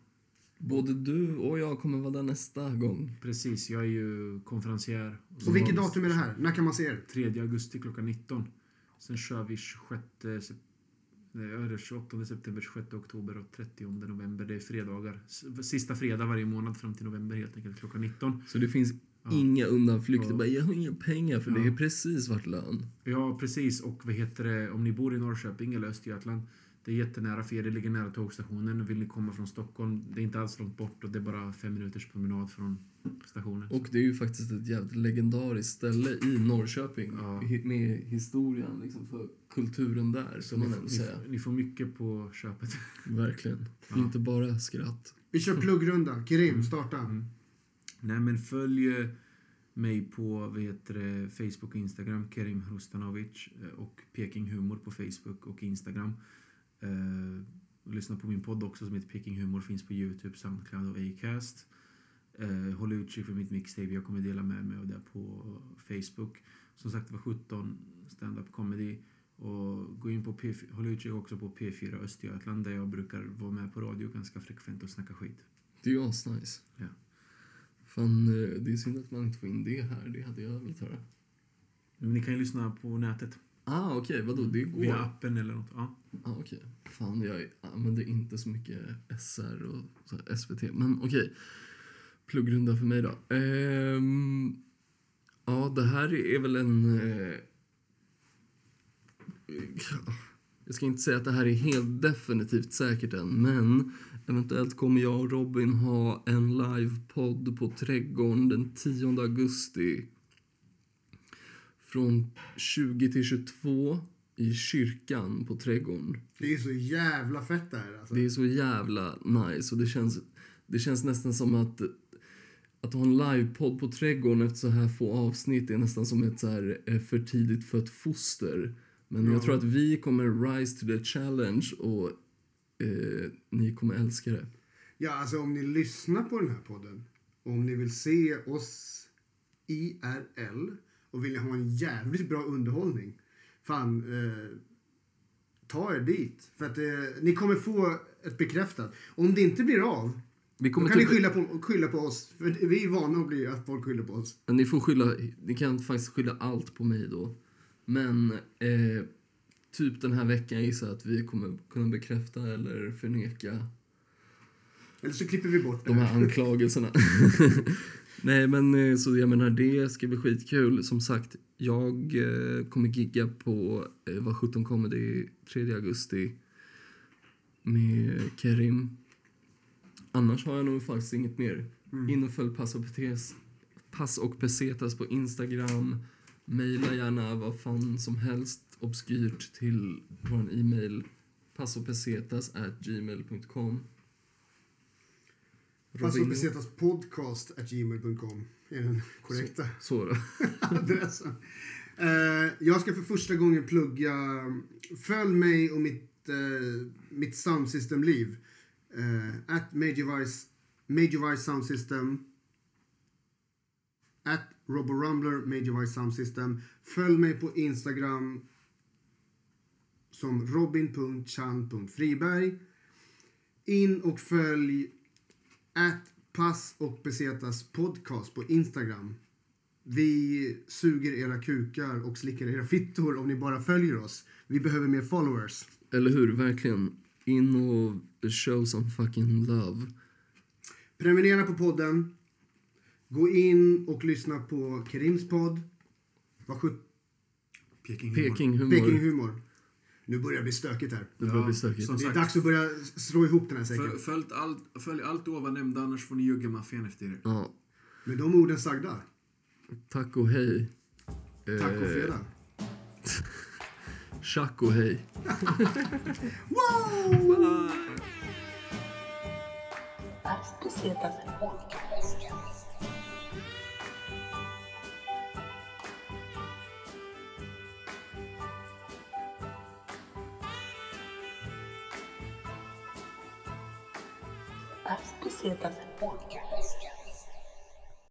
Både du och jag kommer vara där nästa gång. precis. Jag är ju konferencier. Och vilket datum är det här? När kan man se er? 3 augusti klockan 19. Sen kör vi 26 det är 28 september, 26 oktober och 30 november. Det är fredagar. Sista fredag varje månad fram till november helt enkelt klockan 19. Så det finns Ja. inga undanflykter. Ja. Bara, jag har inga pengar för det Ja. är precis vart lön. Ja, precis. Och vad heter det, om ni bor i Norrköping eller Östergötland. Det är jättenära för er, det ligger nära tågstationen. Vill ni komma från Stockholm, det är inte alls långt bort och det är bara fem minuters promenad från stationen. Och det är ju faktiskt ett jävligt legendariskt ställe i Norrköping. Ja. Med historien liksom för kulturen där, Så kan ni, man får- säga. får- ni får mycket på köpet. <laughs> Verkligen. Ja. Inte bara skratt. Vi kör pluggrunda. Krim, Mm. starta. Mm. Nej men följ eh, mig på vad heter det, Facebook och Instagram, Kerim Hrustanovic eh, och Peking Humor på Facebook och Instagram. Eh, lyssna på min podd också som heter Peking Humor, finns på Youtube, Soundcloud och Acast. Eh, håll utkik för mitt mixtape, jag kommer dela med mig av det på Facebook. Som sagt, var 17 stand-up comedy. Och gå in på P4, håll utkik också på P4 Östergötland där jag brukar vara med på radio ganska frekvent och snacka skit. Det är ju asnice. Ja. Fan, eh, det är synd att man inte får in det här. Det hade jag velat höra. Men ni kan ju lyssna på nätet. Ah, okej. Vadå? Det går? Via appen eller något. Ja. Ah, okej. Fan, jag använder inte så mycket SR och SVT. Men okej. Pluggrunda för mig då. Ehm, ja, det här är väl en... Eh, jag ska inte säga att det här är helt definitivt säkert än, men eventuellt kommer jag och Robin ha en livepodd på Trädgården den 10 augusti. Från 20 till 22 i kyrkan på Trädgården. Det är så jävla fett det här. Alltså. Det är så jävla nice och det känns, det känns nästan som att att ha en livepodd på Trädgården efter så här få avsnitt är nästan som ett så här eh, för tidigt fött foster. Men Ja. jag tror att vi kommer rise to the challenge och eh, ni kommer älska det. Ja, alltså om ni lyssnar på den här podden, och om ni vill se oss IRL och vill ha en jävligt bra underhållning, fan, eh, ta er dit. För att eh, ni kommer få ett bekräftat. Om det inte blir av, Vi då kommer kan ni typ, skylla på, skylla på oss. För vi är vana att bli att folk skyller på oss. ni får skylla, ni kan faktiskt skylla allt på mig då. Men eh, typ den här veckan gissar jag att vi kommer kunna bekräfta eller förneka Eller så klipper vi bort det de här. anklagelserna. <laughs> Nej, men eh, så jag menar, det ska bli skitkul. Som sagt, jag eh, kommer gigga på eh, Var 17 Comedy 3 augusti med Kerim. Annars har jag nog faktiskt inget mer. Mm. In och följ Pass och, Petes, Pass och Pesetas på Instagram. Maila gärna vad fan som helst obskyrt till vår e-mail passopesetas Passopesetas podcast at gmail.com är den korrekta Så då. <laughs> adressen. Eh, jag ska för första gången plugga Följ mig och mitt, uh, mitt soundsystem-liv. Uh, at Major Vice, Major Vice Sound System. At RoboRumbler, Major Wise Sound System. Följ mig på Instagram som robin.chan.friberg. In och följ at pass och besetas podcast på Instagram. Vi suger era kukar och slickar era fittor om ni bara följer oss. Vi behöver mer followers. Eller hur? Verkligen. In och show some fucking love. Prenumerera på podden. Gå in och lyssna på Kerims podd. Vad sjut... Peking humor. Peking humor. Peking humor. Nu börjar det bli stökigt här. Det börjar bli stökigt. som Det är sagt, dags att börja slå ihop den här säcken. Föl, följt allt, följ allt ovan nämnda, annars får ni jugga maffian efter er. Ja. Med de orden sagda. Tack och hej. Tack och fredag. <laughs> Tjack och hej. <laughs> Wow! Las Pesetas Podcast. Las Pesetas Podcast.